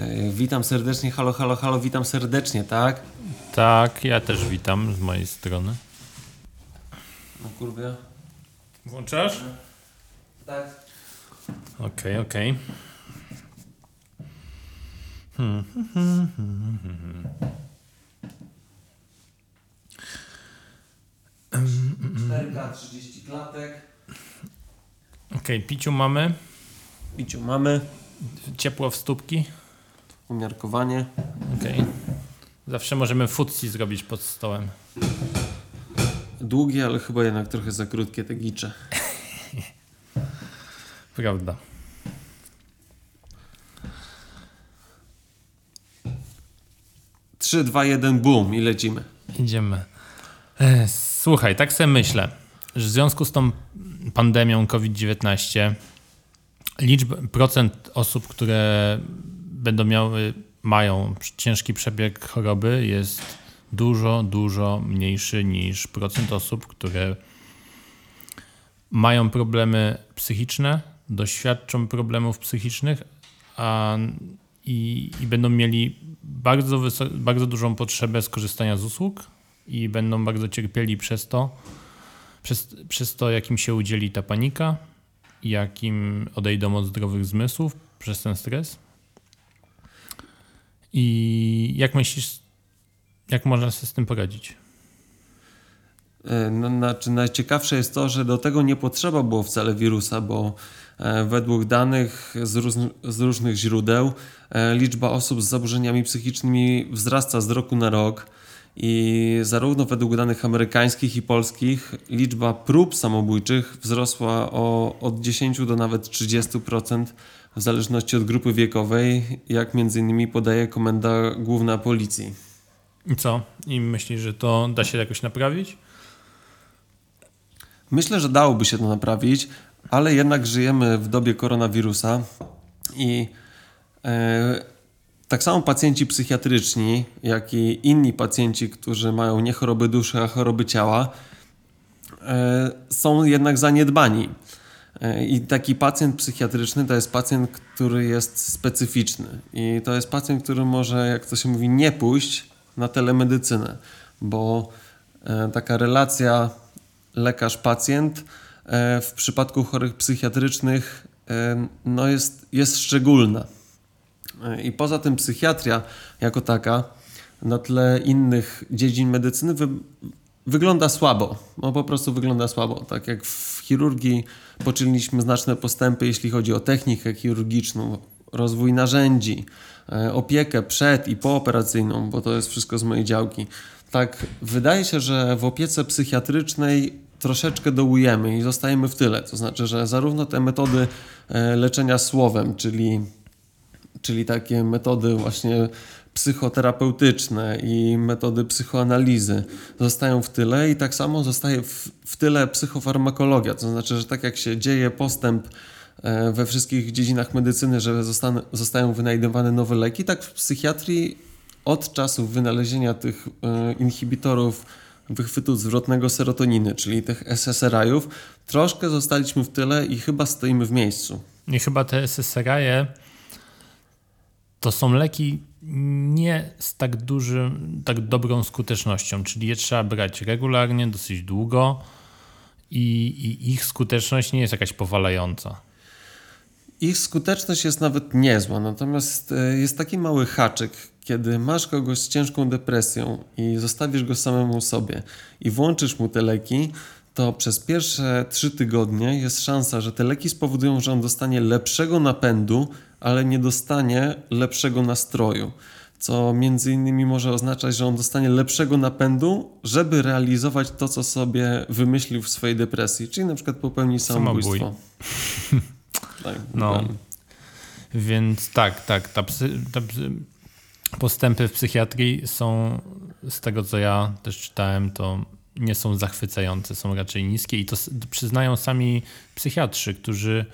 E, Witam serdecznie, halo, halo, halo, witam serdecznie, tak? Tak, ja też witam z mojej strony. No kurwa. Włączasz? Tak. Okej, okej. Hmm. 4K, 30 klatek. Okej, piciu mamy. Piciu mamy, Ciepło w stópki. Umiarkowanie. Okej. Zawsze możemy futsi zrobić pod stołem. Długie, ale chyba jednak trochę za krótkie te gicze. Prawda. Trzy, dwa, jeden, boom i lecimy. Idziemy. E, Słuchaj, tak sobie myślę, że w związku z tą pandemią COVID-19 liczba, procent osób, które będą miały, mają ciężki przebieg choroby jest dużo, dużo mniejszy niż procent osób, które mają problemy psychiczne, doświadczą problemów psychicznych a, i, i będą mieli bardzo, bardzo dużą potrzebę skorzystania z usług i będą bardzo cierpieli przez to, przez, przez to, jakim się udzieli ta panika, jakim odejdą od zdrowych zmysłów przez ten stres. I jak myślisz, jak można sobie z tym poradzić? E, No, znaczy najciekawsze jest to, że do tego nie potrzeba było wcale wirusa, bo e, według danych z, z różnych źródeł e, liczba osób z zaburzeniami psychicznymi wzrasta z roku na rok i zarówno według danych amerykańskich i polskich liczba prób samobójczych wzrosła o, od 10 do nawet 30% w zależności od grupy wiekowej, jak między innymi podaje Komenda Główna Policji. I co? I myślisz, że to da się jakoś naprawić? Myślę, że dałoby się to naprawić, ale jednak żyjemy w dobie koronawirusa i e, tak samo pacjenci psychiatryczni, jak i inni pacjenci, którzy mają nie choroby duszy, a choroby ciała, e, są jednak zaniedbani. E, I taki pacjent psychiatryczny to jest pacjent, który jest specyficzny. I to jest pacjent, który może, jak to się mówi, nie pójść na telemedycynę, bo e, taka relacja lekarz-pacjent e, w przypadku chorych psychiatrycznych no jest, jest szczególna. I poza tym psychiatria jako taka na tle innych dziedzin medycyny wy, wygląda słabo. No po prostu wygląda słabo. Tak jak w chirurgii poczyniliśmy znaczne postępy, jeśli chodzi o technikę chirurgiczną, rozwój narzędzi, e, opiekę przed i pooperacyjną, bo to jest wszystko z mojej działki. Tak, wydaje się, że w opiece psychiatrycznej troszeczkę dołujemy i zostajemy w tyle. To znaczy, że zarówno te metody e, leczenia słowem, czyli czyli takie metody właśnie psychoterapeutyczne i metody psychoanalizy zostają w tyle i tak samo zostaje w, w tyle psychofarmakologia. To znaczy, że tak jak się dzieje postęp e, we wszystkich dziedzinach medycyny, że zostaną, zostają wynajdowane nowe leki, tak w psychiatrii od czasu wynalezienia tych e, inhibitorów wychwytu zwrotnego serotoniny, czyli tych SSRI-ów, troszkę zostaliśmy w tyle i chyba stoimy w miejscu. I chyba te SSRI to są leki nie z tak dużym, tak dobrą skutecznością, czyli je trzeba brać regularnie, dosyć długo i, i ich skuteczność nie jest jakaś powalająca. Ich skuteczność jest nawet niezła, natomiast e, jest taki mały haczyk, kiedy masz kogoś z ciężką depresją i zostawisz go samemu sobie i włączysz mu te leki, to przez pierwsze trzy tygodnie jest szansa, że te leki spowodują, że on dostanie lepszego napędu, ale nie dostanie lepszego nastroju. Co między innymi może oznaczać, że on dostanie lepszego napędu, żeby realizować to, co sobie wymyślił w swojej depresji, czyli na przykład popełnić samobójstwo. Samobój. tak, No. Więc tak, tak, ta psy, ta psy, postępy w psychiatrii są, z tego co ja też czytałem, to nie są zachwycające, są raczej niskie i to przyznają sami psychiatrzy, którzy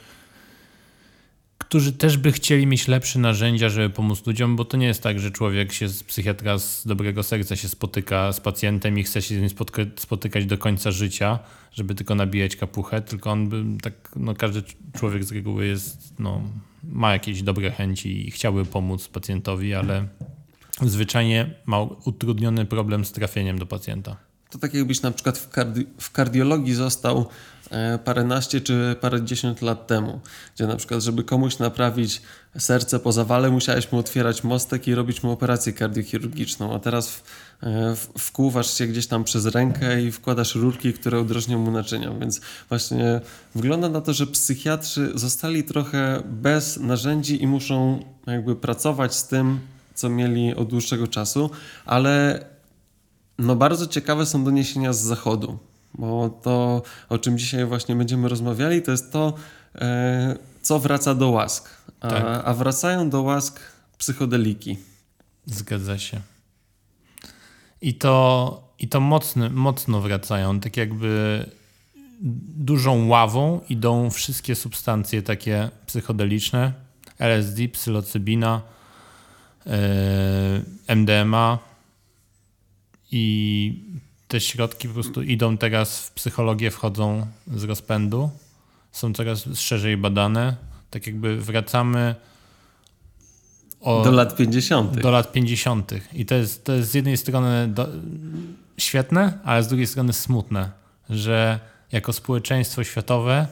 którzy też by chcieli mieć lepsze narzędzia, żeby pomóc ludziom, bo to nie jest tak, że człowiek się z psychiatra z dobrego serca się spotyka z pacjentem i chce się z nim spotykać do końca życia, żeby tylko nabijać kapuchę, tylko on by tak, no każdy człowiek z reguły jest, no, ma jakieś dobre chęci i chciałby pomóc pacjentowi, ale zwyczajnie ma utrudniony problem z trafieniem do pacjenta. To tak jakbyś na przykład w, kardi- w kardiologii został paręnaście czy parędziesiąt lat temu, gdzie na przykład, żeby komuś naprawić serce po zawale, musiałeś mu otwierać mostek i robić mu operację kardiochirurgiczną, a teraz w, e, wkłuwasz się gdzieś tam przez rękę i wkładasz rurki, które udrożnią mu naczynia, więc właśnie wygląda na to, że psychiatrzy zostali trochę bez narzędzi i muszą jakby pracować z tym, co mieli od dłuższego czasu, ale no bardzo ciekawe są doniesienia z zachodu, bo to, o czym dzisiaj właśnie będziemy rozmawiali, to jest to, e, co wraca do łask. A, Tak. a wracają do łask psychodeliki. Zgadza się. I to, i to mocno, mocno wracają, tak jakby dużą ławą idą wszystkie substancje takie psychodeliczne, LSD, psylocybina, yy, MDMA i te środki po prostu idą teraz w psychologię, wchodzą z rozpędu, są coraz szerzej badane, tak jakby wracamy o, Do lat 50. do lat 50. I to jest, to jest z jednej strony do, świetne, ale z drugiej strony smutne, że jako społeczeństwo światowe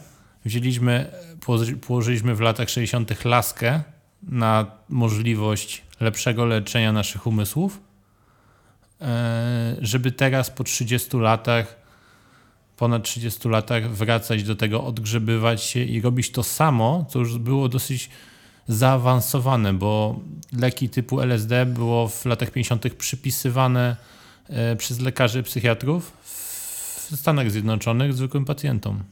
wzięliśmy, położy- położyliśmy w latach 60. laskę na możliwość lepszego leczenia naszych umysłów, żeby teraz po 30 latach, ponad 30 latach wracać do tego, odgrzebywać się i robić to samo, co już było dosyć zaawansowane, bo leki typu LSD było w latach 50. przypisywane e, przez lekarzy psychiatrów w Stanach Zjednoczonych zwykłym pacjentom.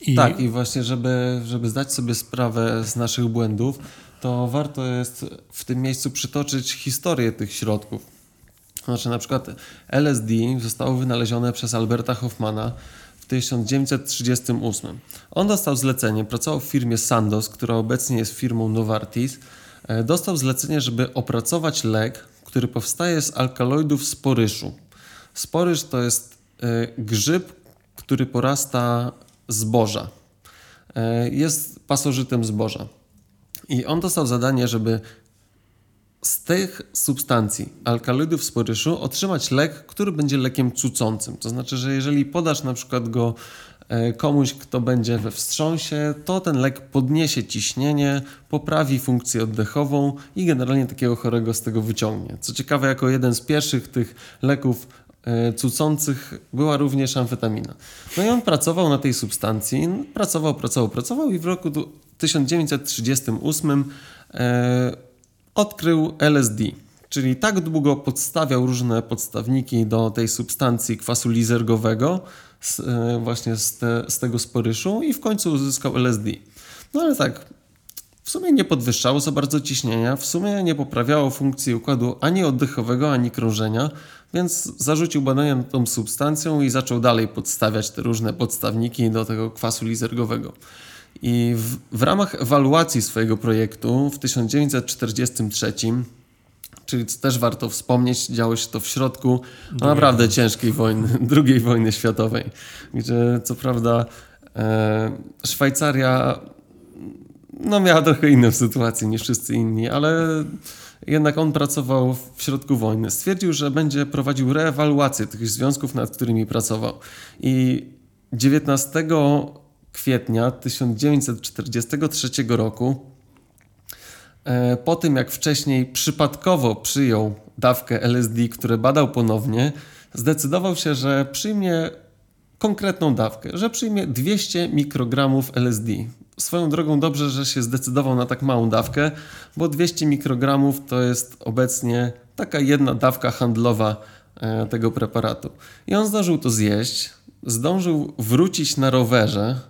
I Tak, i właśnie, żeby, żeby zdać sobie sprawę z naszych błędów, to warto jest w tym miejscu przytoczyć historię tych środków. Znaczy, na przykład LSD zostało wynalezione przez Alberta Hoffmana w 1938. On dostał zlecenie, pracował w firmie Sandoz, która obecnie jest firmą Novartis. E, Dostał zlecenie, żeby opracować lek, który powstaje z alkaloidów sporyszu. Sporyż to jest e, grzyb, który porasta zboża. E, Jest pasożytem zboża. I on dostał zadanie, żeby z tych substancji, alkaloidów sporyszu, otrzymać lek, który będzie lekiem cucącym. To znaczy, że jeżeli podasz na przykład go e, komuś, kto będzie we wstrząsie, to ten lek podniesie ciśnienie, poprawi funkcję oddechową i generalnie takiego chorego z tego wyciągnie. Co ciekawe, jako jeden z pierwszych tych leków e, cucących była również amfetamina. No i on pracował na tej substancji, pracował, pracował, pracował i w roku du- 1938 e, odkrył LSD. Czyli tak długo podstawiał różne podstawniki do tej substancji kwasu lizergowego, z, e, właśnie z, te, z tego sporyszu i w końcu uzyskał LSD. No ale tak, w sumie nie podwyższało za bardzo ciśnienia, w sumie nie poprawiało funkcji układu ani oddechowego, ani krążenia, więc zarzucił badania tą substancją i zaczął dalej podstawiać te różne podstawniki do tego kwasu lizergowego. I w, w ramach ewaluacji swojego projektu w 1943, czyli też warto wspomnieć, działo się to w środku no, naprawdę ciężkiej wojny, II wojny światowej, gdzie co prawda e, Szwajcaria no miała trochę inną sytuację niż wszyscy inni, ale jednak on pracował w środku wojny. Stwierdził, że będzie prowadził reewaluację tych związków, nad którymi pracował. I 19 kwietnia 1943 roku, e, po tym jak wcześniej przypadkowo przyjął dawkę LSD, które badał ponownie, zdecydował się, że przyjmie konkretną dawkę, że przyjmie 200 mikrogramów LSD. Swoją drogą dobrze, że się zdecydował na tak małą dawkę, bo 200 mikrogramów to jest obecnie taka jedna dawka handlowa e, tego preparatu. I on zdążył to zjeść, zdążył wrócić na rowerze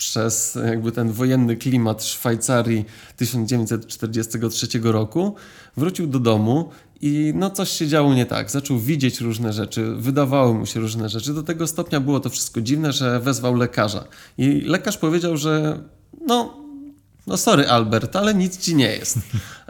przez jakby ten wojenny klimat Szwajcarii 1943 roku, wrócił do domu i no coś się działo nie tak. Zaczął widzieć różne rzeczy, wydawały mu się różne rzeczy. Do tego stopnia było to wszystko dziwne, że wezwał lekarza. I lekarz powiedział, że no no sorry Albert, ale nic ci nie jest.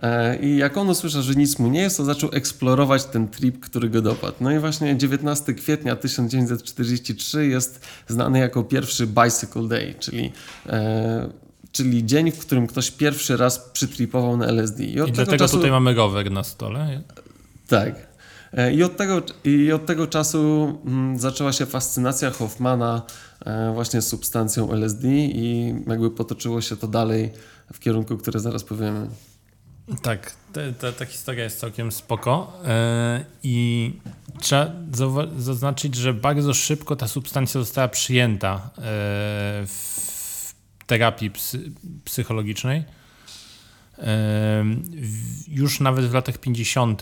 E, I jak on usłyszał, że nic mu nie jest, to zaczął eksplorować ten trip, który go dopadł. No i właśnie 19 kwietnia 1943 jest znany jako pierwszy Bicycle Day, czyli, e, czyli dzień, w którym ktoś pierwszy raz przytripował na LSD. I, I dlatego czasu... tutaj mamy rower na stole. Tak. E, I od tego, i od tego czasu mm, zaczęła się fascynacja Hoffmana e, właśnie substancją LSD i jakby potoczyło się to dalej w kierunku, który zaraz powiemy. Tak, ta, ta historia jest całkiem spoko e, i trzeba zaznaczyć, że bardzo szybko ta substancja została przyjęta w terapii psychologicznej. Już nawet w latach 50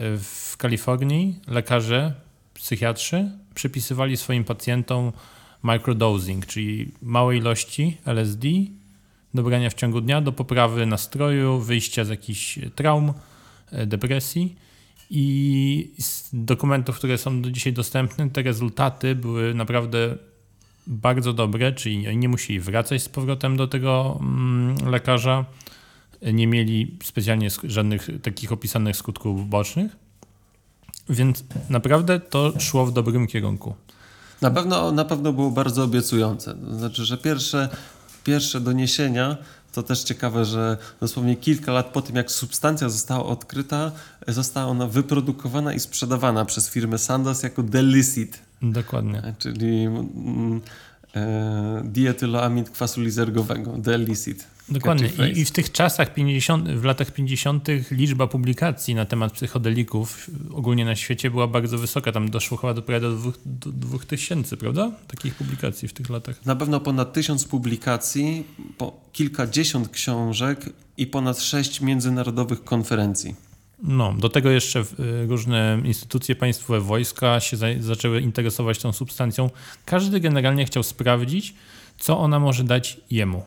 w Kalifornii lekarze, psychiatrzy przypisywali swoim pacjentom microdosing, czyli małe ilości LSD do brania w ciągu dnia do poprawy nastroju, wyjścia z jakichś traum, e, depresji. I z dokumentów, które są do dzisiaj dostępne, te rezultaty były naprawdę bardzo dobre, czyli nie musieli wracać z powrotem do tego mm, lekarza nie mieli specjalnie żadnych takich opisanych skutków bocznych, więc naprawdę to szło w dobrym kierunku. Na pewno, na pewno było bardzo obiecujące. To znaczy, że pierwsze, pierwsze doniesienia to też ciekawe, że dosłownie kilka lat po tym, jak substancja została odkryta, została ona wyprodukowana i sprzedawana przez firmę Sandoz jako Delicit. Dokładnie. Czyli mm, e, dietyloamid kwasu lizergowego, Delicit. Dokładnie. I, I, w tych czasach, 50, w latach 50., liczba publikacji na temat psychodelików ogólnie na świecie była bardzo wysoka. Tam doszło chyba do prawie do dwóch, do dwóch tysięcy, prawda? Takich publikacji w tych latach. Na pewno ponad tysiąc publikacji, po kilkadziesiąt książek i ponad sześć międzynarodowych konferencji. No, do tego jeszcze y, różne instytucje państwowe, wojska się za, zaczęły interesować tą substancją. Każdy generalnie chciał sprawdzić, co ona może dać jemu.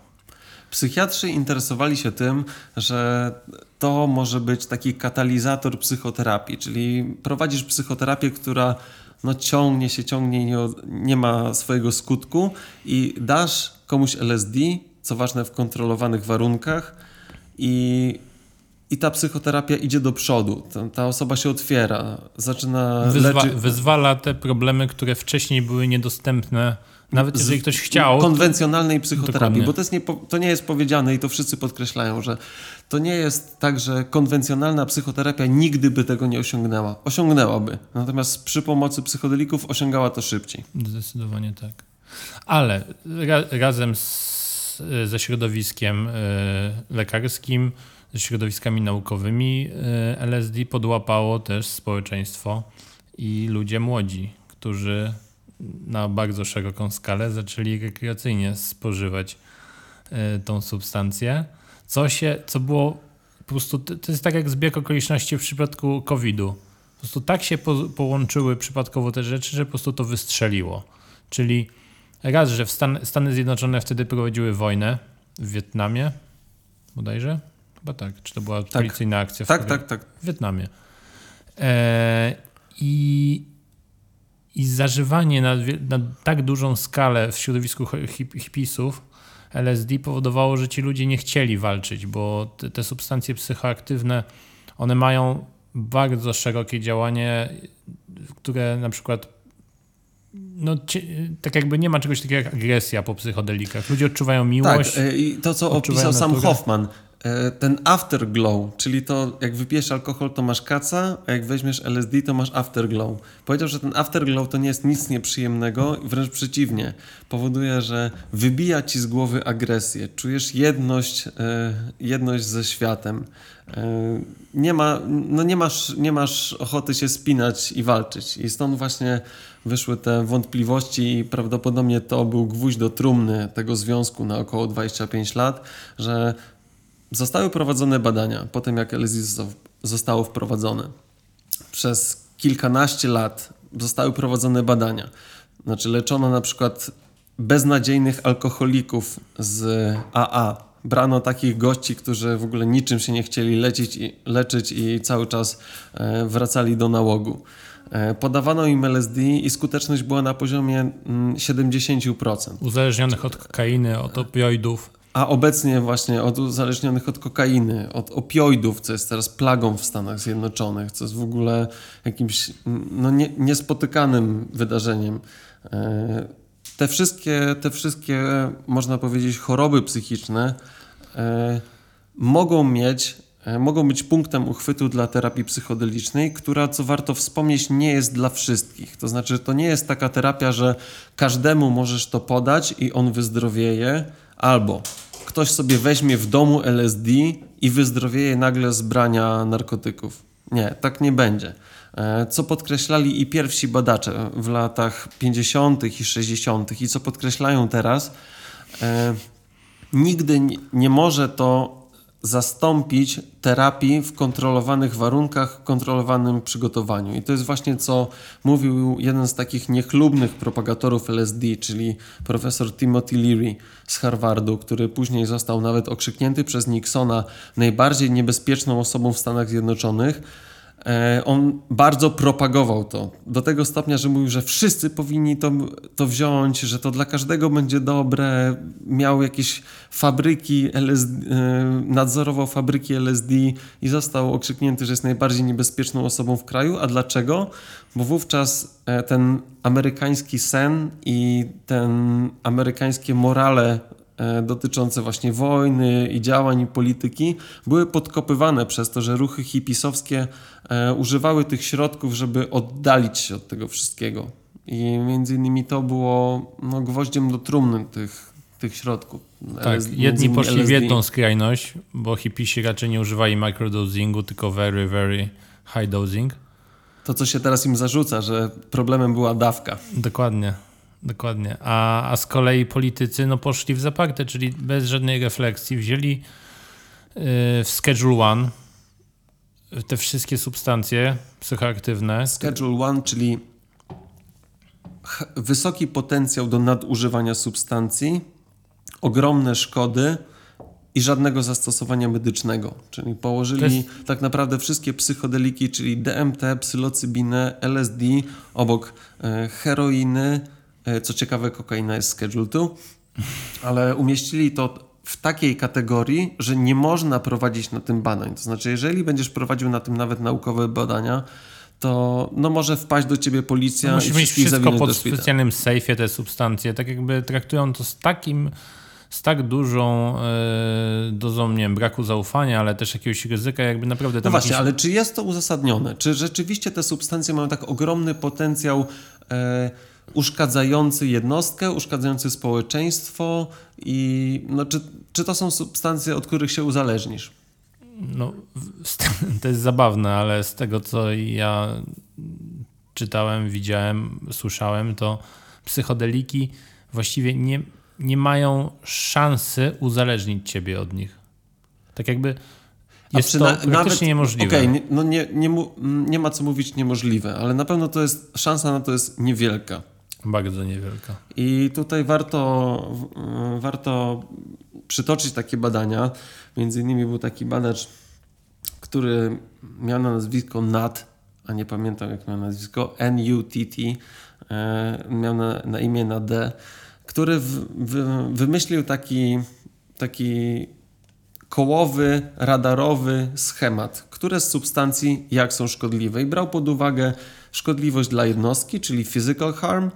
Psychiatrzy interesowali się tym, że to może być taki katalizator psychoterapii, czyli prowadzisz psychoterapię, która no, ciągnie się, ciągnie i nie, nie ma swojego skutku i dasz komuś LSD, co ważne w kontrolowanych warunkach i i ta psychoterapia idzie do przodu. Ta, osoba się otwiera, zaczyna Wyzwa leczy... Wyzwala te problemy, które wcześniej były niedostępne nawet jeżeli ktoś chciał. Konwencjonalnej psychoterapii, Dokładnie. bo to, jest nie, to nie jest powiedziane i to wszyscy podkreślają, że to nie jest tak, że konwencjonalna psychoterapia nigdy by tego nie osiągnęła. Osiągnęłaby. Natomiast przy pomocy psychodelików osiągała to szybciej. Zdecydowanie tak. Ale ra razem z, ze środowiskiem y, lekarskim, ze środowiskami naukowymi y, LSD podłapało też społeczeństwo i ludzie młodzi, którzy na bardzo szeroką skalę zaczęli rekreacyjnie spożywać e, tą substancję, co się, co było po prostu, to jest tak jak zbieg okoliczności w przypadku COVID-u. Po prostu tak się po, połączyły przypadkowo te rzeczy, że po prostu to wystrzeliło. Czyli raz, że Stan, Stany Zjednoczone wtedy prowadziły wojnę w Wietnamie, bodajże? Chyba tak. Czy to była tak. policyjna akcja w, tak, tak, tak. w Wietnamie. E, I i zażywanie na, na, tak dużą skalę w środowisku hip, hipisów LSD powodowało, że ci ludzie nie chcieli walczyć, bo te, te substancje psychoaktywne, one mają bardzo szerokie działanie, które na przykład no, tak jakby nie ma czegoś takiego jak agresja po psychodelikach. Ludzie odczuwają miłość. Tak, i to co opisał sam Hoffman, E, ten afterglow, czyli to jak wypijesz alkohol, to masz kaca, a jak weźmiesz LSD, to masz afterglow. Powiedział, że ten afterglow to nie jest nic nieprzyjemnego, wręcz przeciwnie. Powoduje, że wybija ci z głowy agresję, czujesz jedność, e, jedność ze światem. E, nie, ma, no nie, masz, nie masz ochoty się spinać i walczyć. I stąd właśnie wyszły te wątpliwości i prawdopodobnie to był gwóźdź do trumny tego związku na około 25 lat, że Zostały prowadzone badania po tym, jak LSD zostało wprowadzone. Przez kilkanaście lat zostały prowadzone badania. Znaczy leczono na przykład beznadziejnych alkoholików z AA. Brano takich gości, którzy w ogóle niczym się nie chcieli lecić i, leczyć i cały czas e, wracali do nałogu. E, podawano im LSD i skuteczność była na poziomie 70%. Mm, Uzależnionych od kokainy, od opioidów. A obecnie właśnie od uzależnionych od kokainy, od opioidów, co jest teraz plagą w Stanach Zjednoczonych, co jest w ogóle jakimś no, nie, niespotykanym wydarzeniem. E, te wszystkie, te wszystkie, można powiedzieć, choroby psychiczne e, mogą mieć, e, mogą być punktem uchwytu dla terapii psychodelicznej, która, co warto wspomnieć, nie jest dla wszystkich. To znaczy, to nie jest taka terapia, że każdemu możesz to podać i on wyzdrowieje, albo ktoś sobie weźmie w domu LSD i wyzdrowieje nagle z brania narkotyków. Nie, tak nie będzie. E, co podkreślali i pierwsi badacze w latach 50. i 60., i co podkreślają teraz, e, nigdy nie może to zastąpić terapii w kontrolowanych warunkach, kontrolowanym przygotowaniu. I to jest właśnie co mówił jeden z takich niechlubnych propagatorów LSD, czyli profesor Timothy Leary z Harvardu, który później został nawet okrzyknięty przez Nixona najbardziej niebezpieczną osobą w Stanach Zjednoczonych on bardzo propagował to. Do tego stopnia, że mówił, że wszyscy powinni to, to wziąć, że to dla każdego będzie dobre. Miał jakieś fabryki LSD, e, nadzorował fabryki LSD i został okrzyknięty, że jest najbardziej niebezpieczną osobą w kraju. A dlaczego? Bo wówczas e, ten amerykański sen i ten amerykańskie morale E, dotyczące właśnie wojny i działań i polityki były podkopywane przez to, że ruchy hipisowskie e, używały tych środków, żeby oddalić się od tego wszystkiego. I między innymi to było no, gwoździem do trumny tych, tych środków. Tak, jedni poszli LSD. w jedną skrajność, bo hipisi raczej nie używali microdosingu, tylko very, very high dosing. To, co się teraz im zarzuca, że problemem była dawka. Dokładnie. Dokładnie. A, a z kolei politycy no, poszli w zaparte, czyli bez żadnej refleksji. Wzięli yy, w Schedule One te wszystkie substancje psychoaktywne. Schedule One, czyli wysoki potencjał do nadużywania substancji, ogromne szkody i żadnego zastosowania medycznego. Czyli położyli jest... tak naprawdę wszystkie psychodeliki, czyli DMT, psylocybinę, LSD obok e, heroiny, co ciekawe, kokaina jest Schedule 2, ale umieścili to w takiej kategorii, że nie można prowadzić na tym badań. To znaczy, jeżeli będziesz prowadził na tym nawet naukowe badania, to no może wpaść do ciebie policja no, Musisz mieć wszystko pod specjalnym sejfie te substancje. Tak jakby traktują to z takim z tak dużą e, dozą, nie wiem, braku zaufania, ale też jakiegoś ryzyka, jakby naprawdę tam No właśnie, ale czy jest to uzasadnione? Czy rzeczywiście te substancje mają tak ogromny potencjał e, uszkadzający jednostkę, uszkadzający społeczeństwo i no, czy, czy to są substancje, od których się uzależnisz? No, to jest zabawne, ale z tego, co ja czytałem, widziałem, słyszałem, to psychodeliki właściwie nie, nie mają szansy uzależnić ciebie od nich. Tak jakby jest to praktycznie nawet, niemożliwe. Okej, okay, no nie, nie, nie ma co mówić niemożliwe, ale na pewno to jest, szansa na to jest niewielka. Bardzo niewielka. I tutaj warto, warto przytoczyć takie badania. Między innymi był taki badacz, który miał na nazwisko Nat, a nie pamiętam jak miał nazwisko, N-U-T-T, e, miał na, na, imię na D, który w, wymyślił taki, taki kołowy, radarowy schemat, które z substancji jak są szkodliwe i brał pod uwagę szkodliwość dla jednostki, czyli physical harm,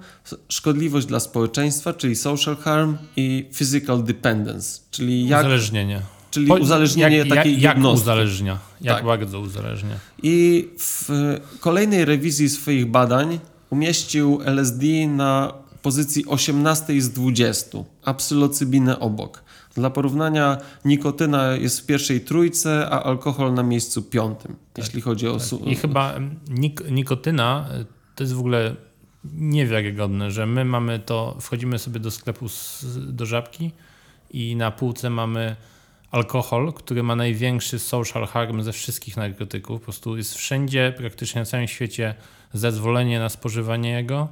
szkodliwość dla społeczeństwa, czyli social harm i physical dependence, czyli jak... Uzależnienie. Czyli uzależnienie jak, takiej jak, jak jednostki. uzależnia, jak tak. bardzo uzależnia. I w kolejnej rewizji swoich badań umieścił LSD na pozycji 18 z 20, a psylocybinę obok. Dla porównania nikotyna jest w pierwszej trójce, a alkohol na miejscu piątym, tak, jeśli chodzi o... Tak. I chyba nik nikotyna y, to jest w ogóle niewiarygodne, że my mamy to, wchodzimy sobie do sklepu z, do żabki i na półce mamy alkohol, który ma największy social harm ze wszystkich narkotyków. Po prostu jest wszędzie, praktycznie na całym świecie zezwolenie na spożywanie jego.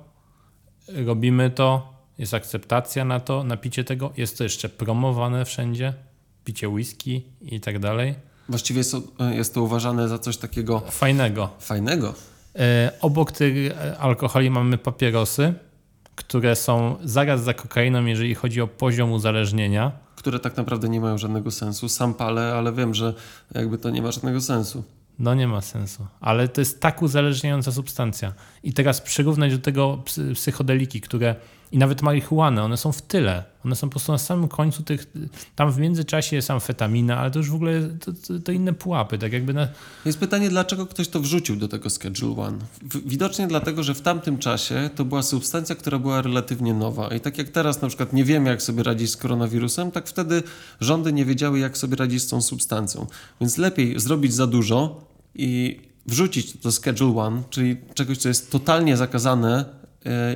Robimy to, jest akceptacja na to, na picie tego, jest to jeszcze promowane wszędzie, picie whisky i tak dalej. Właściwie jest, jest to uważane za coś takiego fajnego. Fajnego. E, obok tych e, alkoholi mamy papierosy, które są zaraz za kokainą, jeżeli chodzi o poziom uzależnienia które tak naprawdę nie mają żadnego sensu. Sam palę, ale wiem, że jakby to nie ma żadnego sensu. No nie ma sensu. Ale to jest tak uzależniająca substancja. I teraz przyrównać do tego psy, psychodeliki, które i nawet marihuany, one są w tyle. One są po prostu na samym końcu tych. Tam w międzyczasie jest amfetamina, ale to już w ogóle to, to, to inne pułapy. Tak jakby na, Jest pytanie, dlaczego ktoś to wrzucił do tego Schedule One. Widocznie dlatego, że w tamtym czasie to była substancja, która była relatywnie nowa. I tak jak teraz na przykład nie wiemy, jak sobie radzić z koronawirusem, tak wtedy rządy nie wiedziały, jak sobie radzić z tą substancją. Więc lepiej zrobić za dużo i wrzucić do Schedule One, czyli czegoś, co jest totalnie zakazane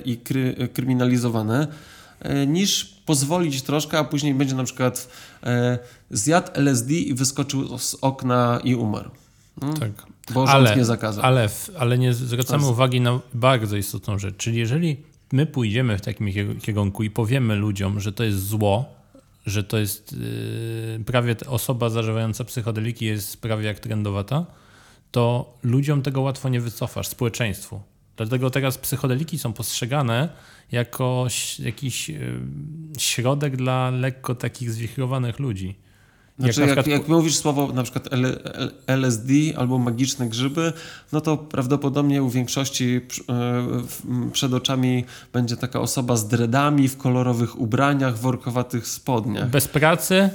i kry, e, kryminalizowane, e, niż pozwolić troszkę, a później będzie na przykład e, zjadł LSD i wyskoczył z okna i umarł. Mm? tak. Bo rząd Ale- nie zakazał. Ale, ale nie zwracamy uwagi na bardzo istotną rzecz. Czyli jeżeli my pójdziemy w takim kie- kierunku i powiemy ludziom, że to jest zło, że to jest yy, prawie osoba zażywająca psychodeliki jest prawie jak trendowata, to ludziom tego łatwo nie wycofasz, społeczeństwu. Dlatego teraz psychodeliki są postrzegane jako jakiś yy, środek dla lekko takich zwichrowanych ludzi. Znaczy, na jak, przykład- jak mówisz słowo na przykład LSD albo magiczne grzyby, no to prawdopodobnie u większości m, przed oczami będzie taka osoba z dreadami, w kolorowych ubraniach, w workowatych spodniach. Bez pracy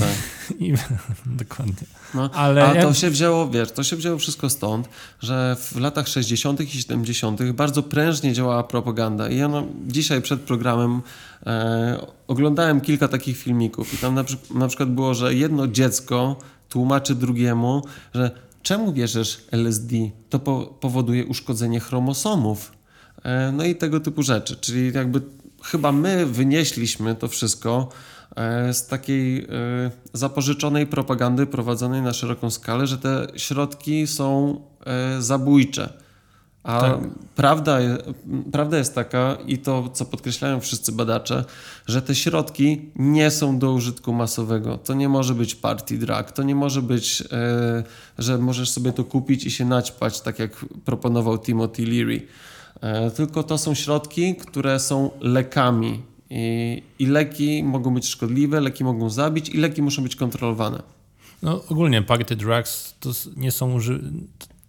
Tak. i dokładnie. No, Ale A to się wzięło, wiesz, to się wzięło wszystko stąd, że w latach 60. i 70. bardzo prężnie działała propaganda. I ja no, dzisiaj przed programem e, oglądałem kilka takich filmików i tam na, na przykład było, że jedno dziecko tłumaczy drugiemu, że czemu bierzesz LSD? To po, powoduje uszkodzenie chromosomów. E, no i tego typu rzeczy. Czyli jakby chyba my wynieśliśmy to wszystko z takiej e, zapożyczonej propagandy prowadzonej na szeroką skalę, że te środki są e, zabójcze. A Tak. prawda, prawda jest taka, i to co podkreślają wszyscy badacze, że te środki nie są do użytku masowego. To nie może być party drug, to nie może być, e, że możesz sobie to kupić i się naćpać, tak jak proponował Timothy Leary. E, tylko to są środki, które są lekami. I, I leki mogą być szkodliwe, leki mogą zabić, i leki muszą być kontrolowane. No, ogólnie party drugs to nie są uży...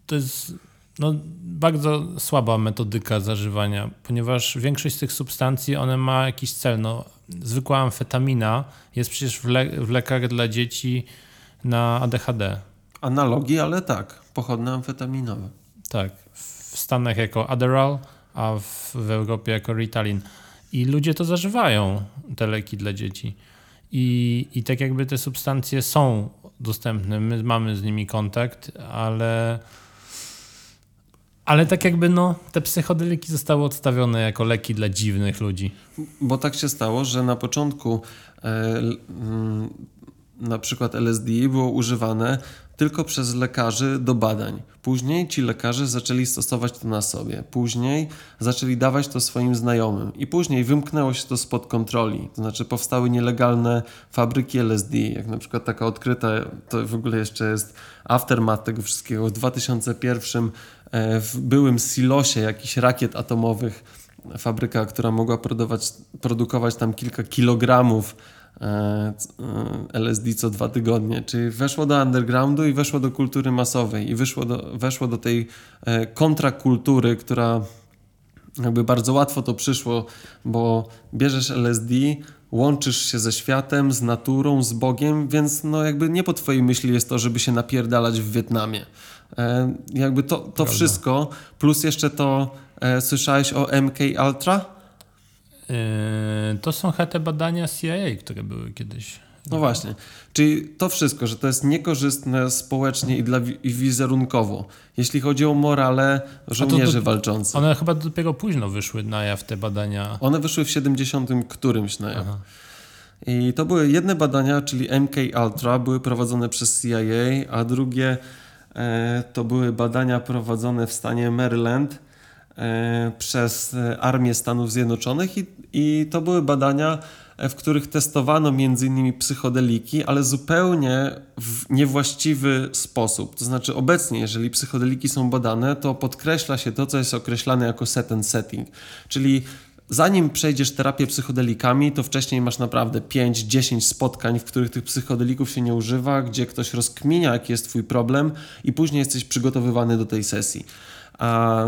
To jest no, bardzo słaba metodyka zażywania, ponieważ większość z tych substancji, one ma jakiś cel. No, zwykła amfetamina jest przecież w, le w lekach dla dzieci na ADHD. Analogi, ale tak, pochodne amfetaminowe. Tak. W Stanach jako Adderall, a w, w Europie jako Ritalin. I ludzie to zażywają, te leki dla dzieci. I, I tak jakby te substancje są dostępne, my mamy z nimi kontakt, ale, ale tak jakby no, te psychodeliki zostały odstawione jako leki dla dziwnych ludzi. Bo tak się stało, że na początku e, mm, na przykład LSD było używane tylko przez lekarzy do badań. Później ci lekarze zaczęli stosować to na sobie. Później zaczęli dawać to swoim znajomym. I później wymknęło się to spod kontroli. To znaczy powstały nielegalne fabryki LSD, jak na przykład taka odkryta, to w ogóle jeszcze jest aftermath tego wszystkiego. W 2001 e, w byłym silosie jakichś rakiet atomowych fabryka, która mogła produkować, produkować tam kilka kilogramów LSD co dwa tygodnie, czyli weszło do undergroundu i weszło do kultury masowej i wyszło do, weszło do tej e, kontrakultury, która jakby bardzo łatwo to przyszło, bo bierzesz LSD, łączysz się ze światem, z naturą, z Bogiem, więc no jakby nie po twojej myśli jest to, żeby się napierdalać w Wietnamie. E, jakby to, to wszystko, plus jeszcze to, e, słyszałeś o MK Ultra? Yy, to są te badania CIA, które były kiedyś. No właśnie, czyli to wszystko, że to jest niekorzystne społecznie i, dla, i wizerunkowo, jeśli chodzi o morale żołnierzy walczących. One chyba dopiero późno wyszły na jaw te badania. One wyszły w 70 którymś na jaw. Aha. I to były jedne badania, czyli MK Ultra, były prowadzone przez CIA, a drugie e, to były badania prowadzone w stanie Maryland przez e, Armię Stanów Zjednoczonych i, i to były badania, e, w których testowano m.in. psychodeliki, ale zupełnie w niewłaściwy sposób. To znaczy obecnie, jeżeli psychodeliki są badane, to podkreśla się to, co jest określane jako set and setting, czyli zanim przejdziesz terapię psychodelikami, to wcześniej masz naprawdę 5-10 spotkań, w których tych psychodelików się nie używa, gdzie ktoś rozkminia, jaki jest twój problem i później jesteś przygotowywany do tej sesji. A,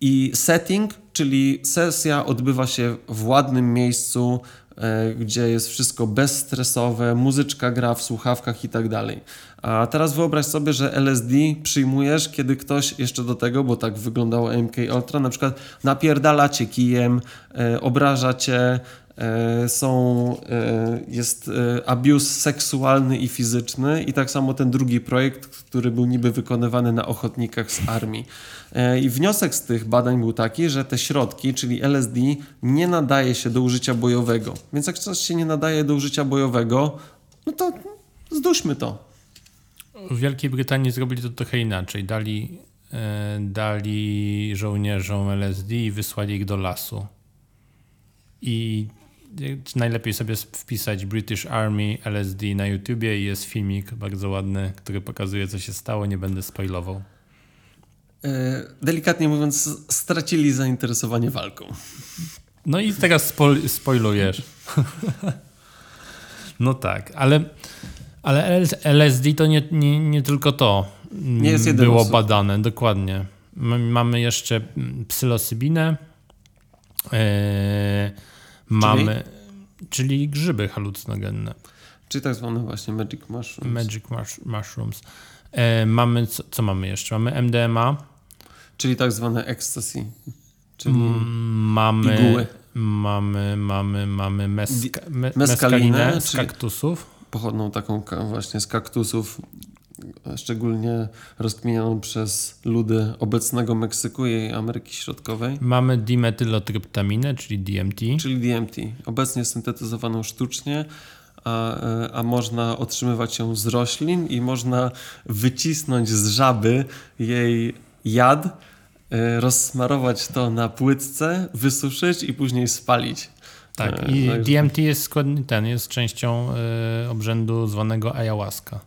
I setting, czyli sesja odbywa się w ładnym miejscu, e, gdzie jest wszystko bezstresowe, muzyczka gra w słuchawkach i tak dalej. A teraz wyobraź sobie, że LSD przyjmujesz, kiedy ktoś jeszcze do tego, bo tak wyglądało MK Ultra, na przykład napierdala cię kijem, e, obraża cię, e, są, jest abuse seksualny i fizyczny i tak samo ten drugi projekt, który był niby wykonywany na ochotnikach z armii. E, I wniosek z tych badań był taki, że te środki, czyli LSD, nie nadaje się do użycia bojowego. Więc jak coś się nie nadaje do użycia bojowego, no to zduśmy to. W Wielkiej Brytanii zrobili to trochę inaczej. Dali, e, dali żołnierzom LSD i wysłali ich do lasu. I najlepiej sobie wpisać British Army LSD na YouTubie i jest filmik bardzo ładny, który pokazuje, co się stało. Nie będę spoilował. E, delikatnie mówiąc, stracili zainteresowanie walką. No i teraz spoil spoilujesz. no tak, ale, ale LSD to nie, nie, nie tylko to Nie jest było osobą. badane, dokładnie. Mamy jeszcze mm, psylosybinę, e, mamy, czyli grzyby halucynogenne, Czyli tak zwane właśnie magic mushrooms. magic mush, mushrooms. E, mamy, co, co mamy jeszcze? Mamy MDMA, Czyli tak zwane ecstasy. Czyli Mm, mamy, Piguły. mamy, mamy, mamy meska, me, meskalinę, z kaktusów. pochodną taką właśnie z kaktusów, szczególnie rozkminianą przez ludy obecnego Meksyku i Ameryki Środkowej. Mamy dimetylotryptaminę, czyli DMT. Czyli DMT, obecnie syntetyzowaną sztucznie, a, a można otrzymywać ją z roślin i można wycisnąć z żaby jej jad, e, rozsmarować to na płytce, wysuszyć i później spalić. Tak, E, i także- DMT jest składny, ten jest częścią y, obrzędu zwanego ayahuasca.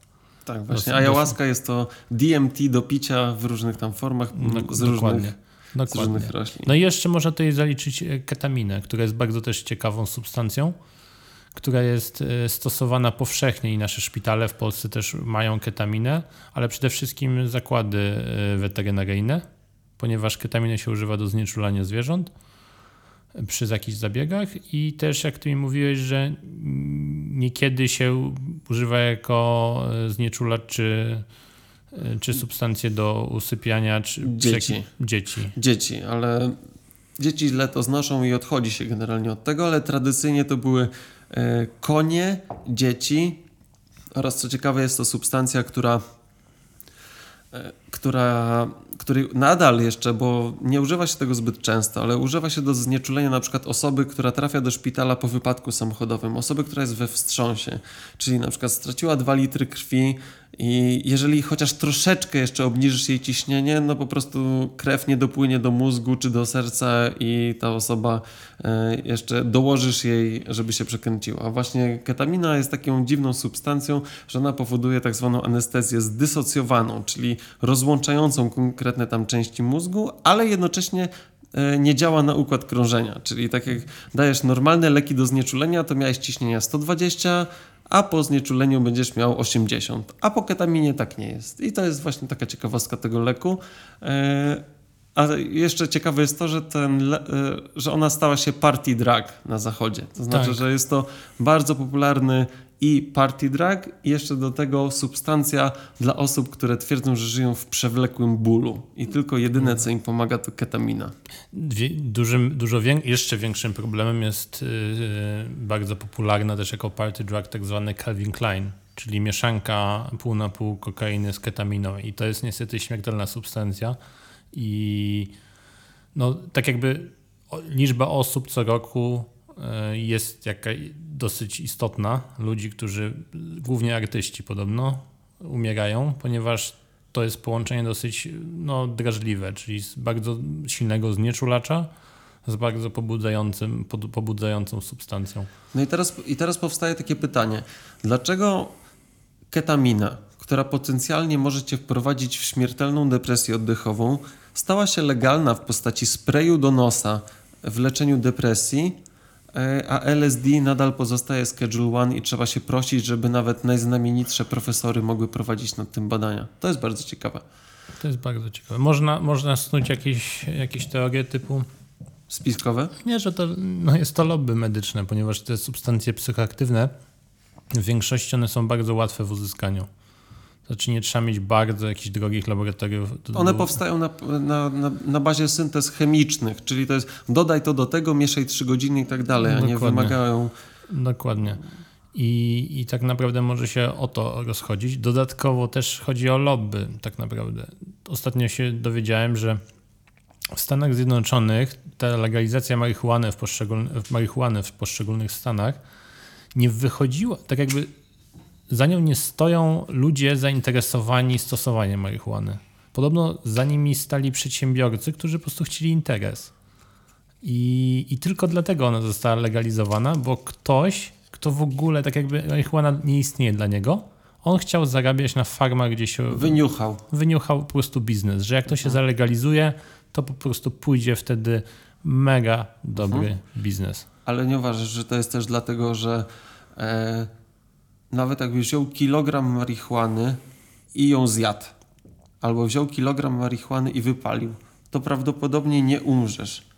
Tak, właśnie. Ayahuasca jest to DMT do picia w różnych tam formach Dok- z, dokładnie. różnych, z dokładnie. różnych roślin. No i jeszcze można tutaj zaliczyć ketaminę, która jest bardzo też ciekawą substancją, która jest e, stosowana powszechnie i nasze szpitale w Polsce też mają ketaminę, ale przede wszystkim zakłady e, weterynaryjne, ponieważ ketaminę się używa do znieczulania zwierząt e, przy jakichś zabiegach i też jak ty mi mówiłeś, że niekiedy się używa jako znieczulacz czy, czy substancje do usypiania czy Dzieci. dzieci. Dzieci, ale dzieci źle to znoszą i odchodzi się generalnie od tego, ale tradycyjnie to były konie, dzieci oraz co ciekawe jest to substancja, która e, która, której nadal jeszcze, bo nie używa się tego zbyt często, ale używa się do znieczulenia na przykład osoby, która trafia do szpitala po wypadku samochodowym, osoby, która jest we wstrząsie, czyli na przykład straciła 2 litry krwi i jeżeli chociaż troszeczkę jeszcze obniżysz jej ciśnienie, no po prostu krew nie dopłynie do mózgu czy do serca i ta osoba e, jeszcze dołożysz jej, żeby się przekręciła. A właśnie ketamina jest taką dziwną substancją, że ona powoduje tak zwaną anestezję zdysocjowaną, czyli rozłączającą konkretne tam części mózgu, ale jednocześnie e, nie działa na układ krążenia. Czyli tak jak dajesz normalne leki do znieczulenia, to miałeś ciśnienia 120, a po znieczuleniu będziesz miał 80. A po ketaminie tak nie jest. I to jest właśnie taka ciekawostka tego leku. E, A jeszcze ciekawe jest to, że, ten, e, że ona stała się party drug na zachodzie. To znaczy, Tak. że jest to bardzo popularny i party drug, i jeszcze do tego substancja dla osób, które twierdzą, że żyją w przewlekłym bólu. I tylko jedyne, co im pomaga, to ketamina. Dużym, dużo wię, jeszcze większym problemem jest yy, bardzo popularna też jako party drug tak zwany Calvin Klein, czyli mieszanka pół na pół kokainy z ketaminą i to jest niestety śmiertelna substancja i no tak jakby liczba osób co roku jest jaka, dosyć istotna, ludzi, którzy, głównie artyści podobno, umierają, ponieważ to jest połączenie dosyć no, drażliwe, czyli z bardzo silnego znieczulacza z bardzo pobudzającym, pobudzającą substancją. No i teraz, i teraz powstaje takie pytanie. Dlaczego ketamina, która potencjalnie może cię wprowadzić w śmiertelną depresję oddechową, stała się legalna w postaci sprayu do nosa w leczeniu depresji, e, a LSD nadal pozostaje Schedule 1 i trzeba się prosić, żeby nawet najznamienitsze profesory mogły prowadzić nad tym badania. To jest bardzo ciekawe. To jest bardzo ciekawe. Można, można snuć jakieś, jakieś teorie typu, Spiskowe? nie, że to no jest to lobby medyczne, ponieważ te substancje psychoaktywne w większości one są bardzo łatwe w uzyskaniu. Znaczy nie trzeba mieć bardzo jakichś drogich laboratoriów. One powstają na, na, na, na bazie syntez chemicznych, czyli to jest dodaj to do tego, mieszaj 3 godziny i tak dalej, a nie wymagają... Dokładnie. I, I tak naprawdę może się o to rozchodzić. Dodatkowo też chodzi o lobby, tak naprawdę. Ostatnio się dowiedziałem, że w Stanach Zjednoczonych ta legalizacja marihuany w, poszczególnych, marihuany w poszczególnych stanach nie wychodziła, tak jakby za nią nie stoją ludzie zainteresowani stosowaniem marihuany. Podobno za nimi stali przedsiębiorcy, którzy po prostu chcieli interes. I, I tylko dlatego ona została legalizowana, bo ktoś, kto w ogóle tak jakby marihuana nie istnieje dla niego, on chciał zarabiać na farmach, gdzie się Wyniuchał. wyniuchał po prostu biznes, że jak to się zalegalizuje, to po prostu pójdzie wtedy mega dobry biznes. Ale nie uważasz, że to jest też dlatego, że e, nawet jakbyś wziął kilogram marihuany i ją zjadł, albo wziął kilogram marihuany i wypalił, to prawdopodobnie nie umrzesz.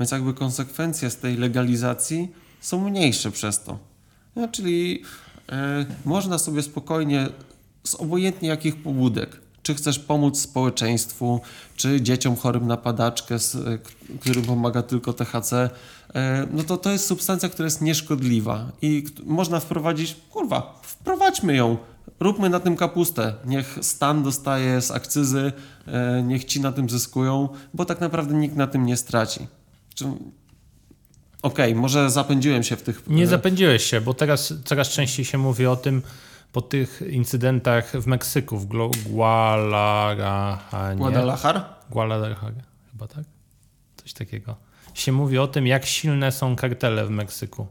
Więc jakby konsekwencje z tej legalizacji są mniejsze przez to. No, czyli e, można sobie spokojnie z obojętnie jakich pobudek, czy chcesz pomóc społeczeństwu, czy dzieciom chorym na padaczkę, e, którym pomaga tylko THC, e, no to to jest substancja, która jest nieszkodliwa i można wprowadzić, kurwa, wprowadźmy ją, róbmy na tym kapustę, niech stan dostaje z akcyzy, e, niech ci na tym zyskują, bo tak naprawdę nikt na tym nie straci. Czy... Okej, może zapędziłem się w tych... Nie zapędziłeś się, bo teraz coraz częściej się mówi o tym po tych incydentach w Meksyku, w Guadalajara. Guadalajara? Guadalajara, chyba tak? Coś takiego. Się mówi o tym, jak silne są kartele w Meksyku.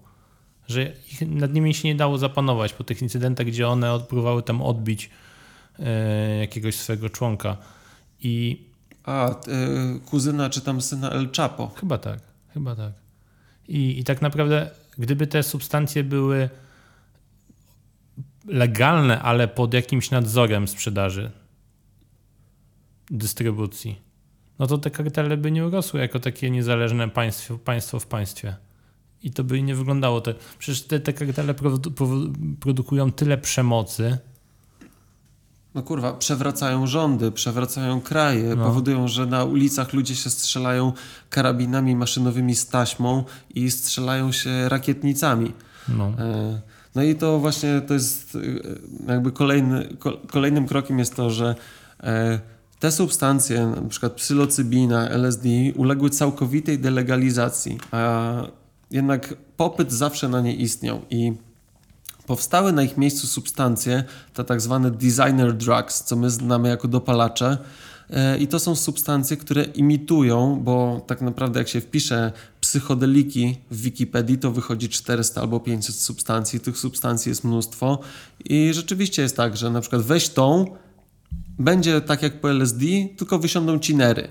Że ich, nad nimi się nie dało zapanować po tych incydentach, gdzie one od- próbowały tam odbić e, jakiegoś swojego członka. I A, y, kuzyna czy tam syna El Chapo. Chyba tak, chyba tak. I, I tak naprawdę, gdyby te substancje były legalne, ale pod jakimś nadzorem sprzedaży, dystrybucji, no to te kartele by nie urosły jako takie niezależne państwo, państwo w państwie. I to by nie wyglądało. Te, przecież te, te kartele produ, produ- produkują tyle przemocy, No kurwa, przewracają rządy, przewracają kraje, No. powodują, że na ulicach ludzie się strzelają karabinami maszynowymi z taśmą i strzelają się rakietnicami. no, E, No i to właśnie to jest e, jakby kolejny, ko- kolejnym krokiem jest to, że e, te substancje, przykład psylocybina, LSD, uległy całkowitej delegalizacji, a jednak popyt zawsze na nie istniał i powstały na ich miejscu substancje, te tak zwane designer drugs, co my znamy jako dopalacze. E, I to są substancje, które imitują, bo tak naprawdę jak się wpisze psychodeliki w Wikipedii, to wychodzi 400 albo 500 substancji. Tych substancji jest mnóstwo. I rzeczywiście jest tak, że na przykład weź tą, będzie tak jak po LSD, tylko wysiądą cinery.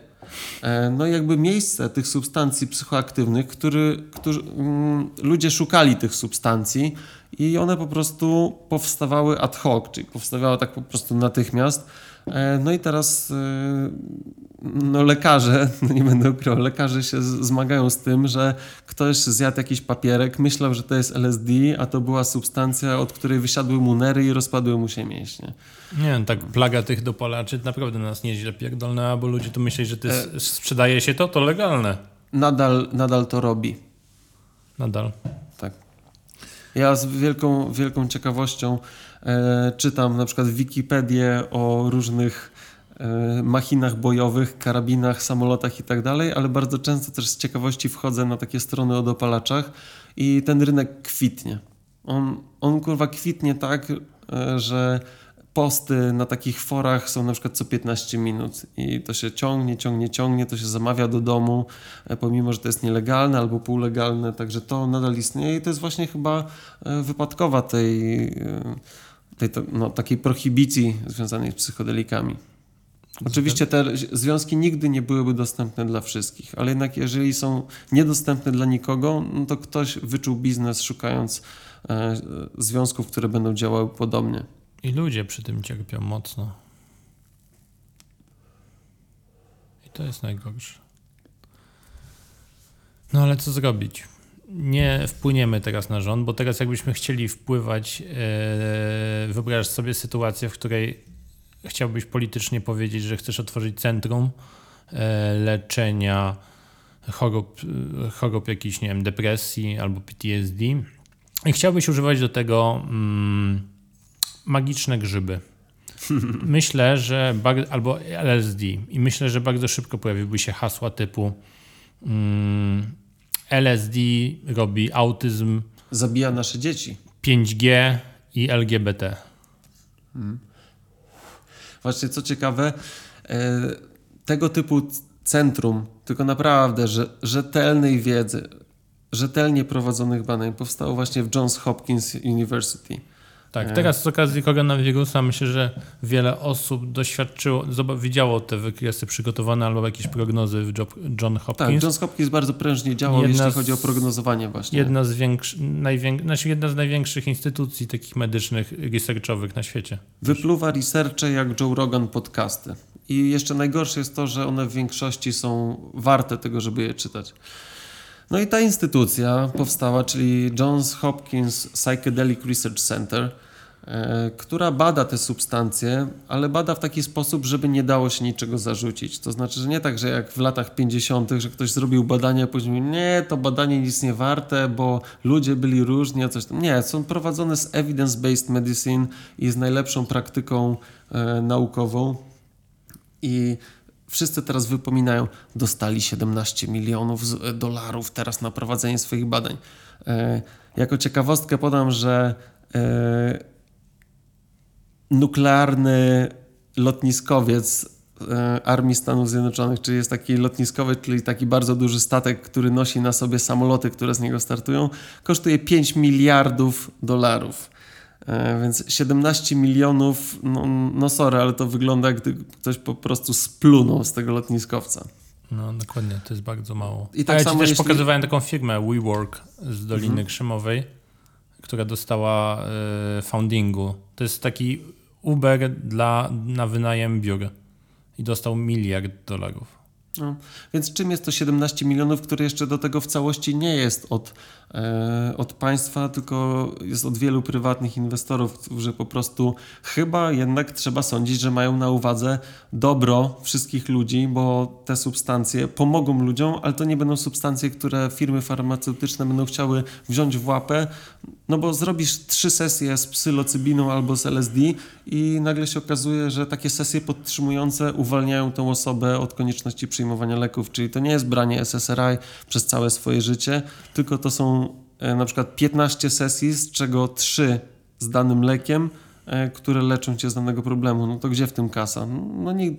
E, No i jakby miejsce tych substancji psychoaktywnych, który, którzy, mm, ludzie szukali tych substancji i one po prostu powstawały ad hoc, czyli powstawały tak po prostu natychmiast. E, No i teraz e, no lekarze, no nie będę ukrywał, lekarze się zmagają z tym, że ktoś zjadł jakiś papierek, myślał, że to jest LSD, a to była substancja, od której wysiadły mu nery i rozpadły mu się mięśnie. Nie wiem, tak plaga tych dopalaczy naprawdę nas nieźle pierdolnęła, bo ludzie tu myśleli, że to jest, sprzedaje się to, to legalne. Nadal, nadal to robi. Nadal. Tak. Ja z wielką, wielką ciekawością e, czytam na przykład Wikipedię o różnych e, machinach bojowych, karabinach, samolotach i tak dalej, ale bardzo często też z ciekawości wchodzę na takie strony o dopalaczach i ten rynek kwitnie. On, on kurwa kwitnie tak, e, że posty na takich forach są na przykład co 15 minut i to się ciągnie, ciągnie, ciągnie, to się zamawia do domu, e, pomimo, że to jest nielegalne albo półlegalne, także to nadal istnieje i to jest właśnie chyba e, wypadkowa tej, e, tej no, takiej prohibicji związanej z psychodelikami. Oczywiście te związki nigdy nie byłyby dostępne dla wszystkich, ale jednak jeżeli są niedostępne dla nikogo, no to ktoś wyczuł biznes szukając związków, które będą działały podobnie. I ludzie przy tym cierpią mocno. I to jest najgorsze. No ale co zrobić? Nie wpłyniemy teraz na rząd, bo teraz jakbyśmy chcieli wpływać, wyobraź sobie sytuację, w której chciałbyś politycznie powiedzieć, że chcesz otworzyć centrum e, leczenia chorób, chorób jakichś, nie wiem, depresji albo PTSD i chciałbyś używać do tego mm, magiczne grzyby. Myślę, że albo LSD i myślę, że bardzo szybko pojawiłyby się hasła typu mm, LSD robi autyzm, Zabija nasze dzieci. 5G i LGBT. Właśnie co ciekawe, e, tego typu centrum, tylko naprawdę że, rzetelnej wiedzy, rzetelnie prowadzonych badań powstało właśnie w Johns Hopkins University. Tak, E. teraz z okazji koronawirusa myślę, że wiele osób doświadczyło, widziało te wykresy przygotowane albo jakieś prognozy w Jo- John Tak, Hopkins. Johns Hopkins bardzo prężnie działał, Jedna jeśli chodzi o prognozowanie właśnie. Jedna z, większy, najwięk, znaczy jedna z największych instytucji takich medycznych, researchowych na świecie. Wypluwa researche jak Joe Rogan podcasty. I jeszcze najgorsze jest to, że one w większości są warte tego, żeby je czytać. No i ta instytucja powstała, czyli Johns Hopkins Psychedelic Research Center, e, która bada te substancje, ale bada w taki sposób, żeby nie dało się niczego zarzucić. To znaczy, że nie tak, że jak w latach 50., że ktoś zrobił badanie, a później nie, to badanie nic nie warte, bo ludzie byli różni, a coś tam. Nie, są prowadzone z evidence-based medicine i z najlepszą praktyką e, naukową. I wszyscy teraz wypominają, dostali 17 milionów e, dolarów teraz na prowadzenie swoich badań. E, jako ciekawostkę podam, że e, nuklearny lotniskowiec Armii Stanów Zjednoczonych, czyli jest taki lotniskowiec, czyli taki bardzo duży statek, który nosi na sobie samoloty, które z niego startują, kosztuje 5 miliardów dolarów. E, Więc 17 milionów, no, no sorry, ale to wygląda, gdy ktoś po prostu splunął z tego lotniskowca. No dokładnie, to jest bardzo mało. I tak A ja samo też jeśli- pokazywałem taką firmę WeWork z Doliny Mhm. Krzemowej, która dostała e, foundingu. To jest taki Uber dla, na wynajem biur i dostał miliard dolarów. No, więc czym jest to 17 milionów, które jeszcze do tego w całości nie jest od, od państwa, tylko jest od wielu prywatnych inwestorów, którzy po prostu chyba jednak trzeba sądzić, że mają na uwadze dobro wszystkich ludzi, bo te substancje pomogą ludziom, ale to nie będą substancje, które firmy farmaceutyczne będą chciały wziąć w łapę, no bo zrobisz trzy sesje z psylocybiną albo z LSD i nagle się okazuje, że takie sesje podtrzymujące uwalniają tą osobę od konieczności przyjmowania leków, czyli to nie jest branie SSRI przez całe swoje życie, tylko to są e, na przykład 15 sesji, z czego 3 z danym lekiem, e, które leczą cię z danego problemu. No to gdzie w tym kasa? No nie,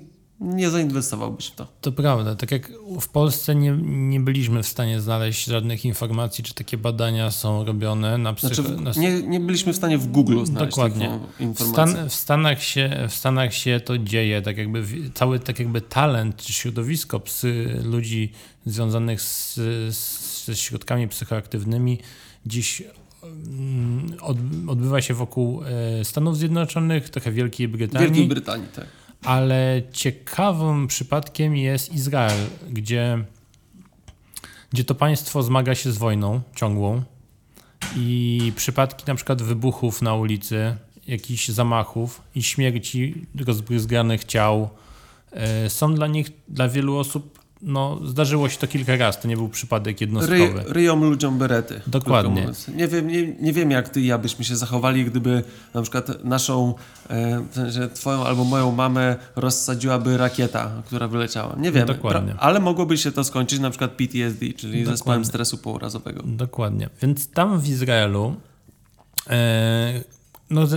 nie zainwestowałbyś w to. To prawda, tak jak w Polsce nie, nie byliśmy w stanie znaleźć żadnych informacji, czy takie badania są robione na psycho... Znaczy, w- nie, nie byliśmy w stanie w Google znaleźć Dokładnie. informację. Stan, w, Stanach się, w Stanach się to dzieje, tak jakby cały tak jakby talent czy środowisko psy, ludzi związanych z, z, ze środkami psychoaktywnymi dziś mm, od, odbywa się wokół e, Stanów Zjednoczonych, trochę Wielkiej Brytanii, Wielkiej Brytanii, tak. Ale ciekawym przypadkiem jest Izrael, gdzie, gdzie to państwo zmaga się z wojną ciągłą i przypadki na przykład wybuchów na ulicy, jakichś zamachów i śmierci rozbryzganych ciał e, są dla nich, dla wielu osób, no zdarzyło się to kilka razy, to nie był przypadek Ry, jednostkowy. ryją ludziom berety. Dokładnie. Nie wiem, nie, nie wiem, jak ty i ja byśmy się zachowali, gdyby na przykład naszą, e, w sensie twoją albo moją mamę rozsadziłaby rakieta, która wyleciała. Nie wiem, Dokładnie. ale mogłoby się to skończyć na przykład PTSD, czyli Dokładnie. zespołem stresu pourazowego. Dokładnie. Więc tam w Izraelu e, no,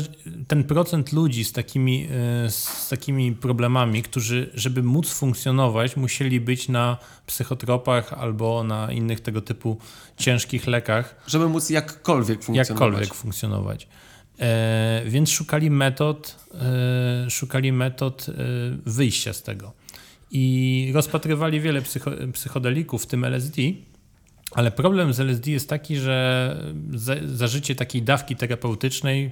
ten procent ludzi z takimi, e, z takimi problemami, którzy, żeby móc funkcjonować, musieli być na psychotropach albo na innych tego typu ciężkich lekach, Żeby móc jakkolwiek funkcjonować. jakkolwiek funkcjonować. E, więc szukali metod, e, szukali metod e, wyjścia z tego. I rozpatrywali wiele psycho, psychodelików, w tym LSD, ale problem z LSD jest taki, że za, zażycie takiej dawki terapeutycznej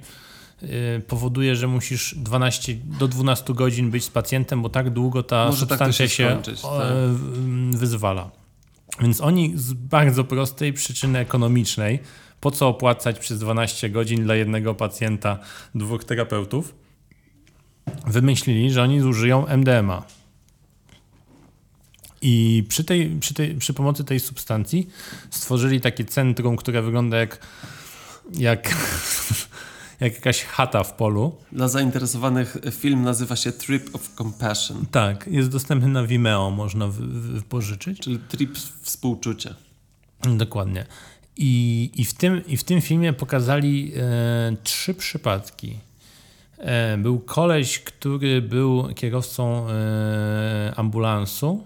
powoduje, że musisz 12 do 12 godzin być z pacjentem, bo tak długo ta Może tak substancja się się, skończyć, tak. w- wyzwala. Więc oni z bardzo prostej przyczyny ekonomicznej, po co opłacać przez 12 godzin dla jednego pacjenta dwóch terapeutów, wymyślili, że oni zużyją MDMA. I przy, tej, przy, tej, przy pomocy tej substancji stworzyli takie centrum, które wygląda jak, jak, jak jakaś chata w polu. Dla zainteresowanych film nazywa się Trip of Compassion, Tak, jest dostępny na Vimeo, można wy, wy, pożyczyć. czyli trip współczucia. Dokładnie. I, i, w, tym, I w tym filmie pokazali e, trzy przypadki. E, był koleś, który był kierowcą e, ambulansu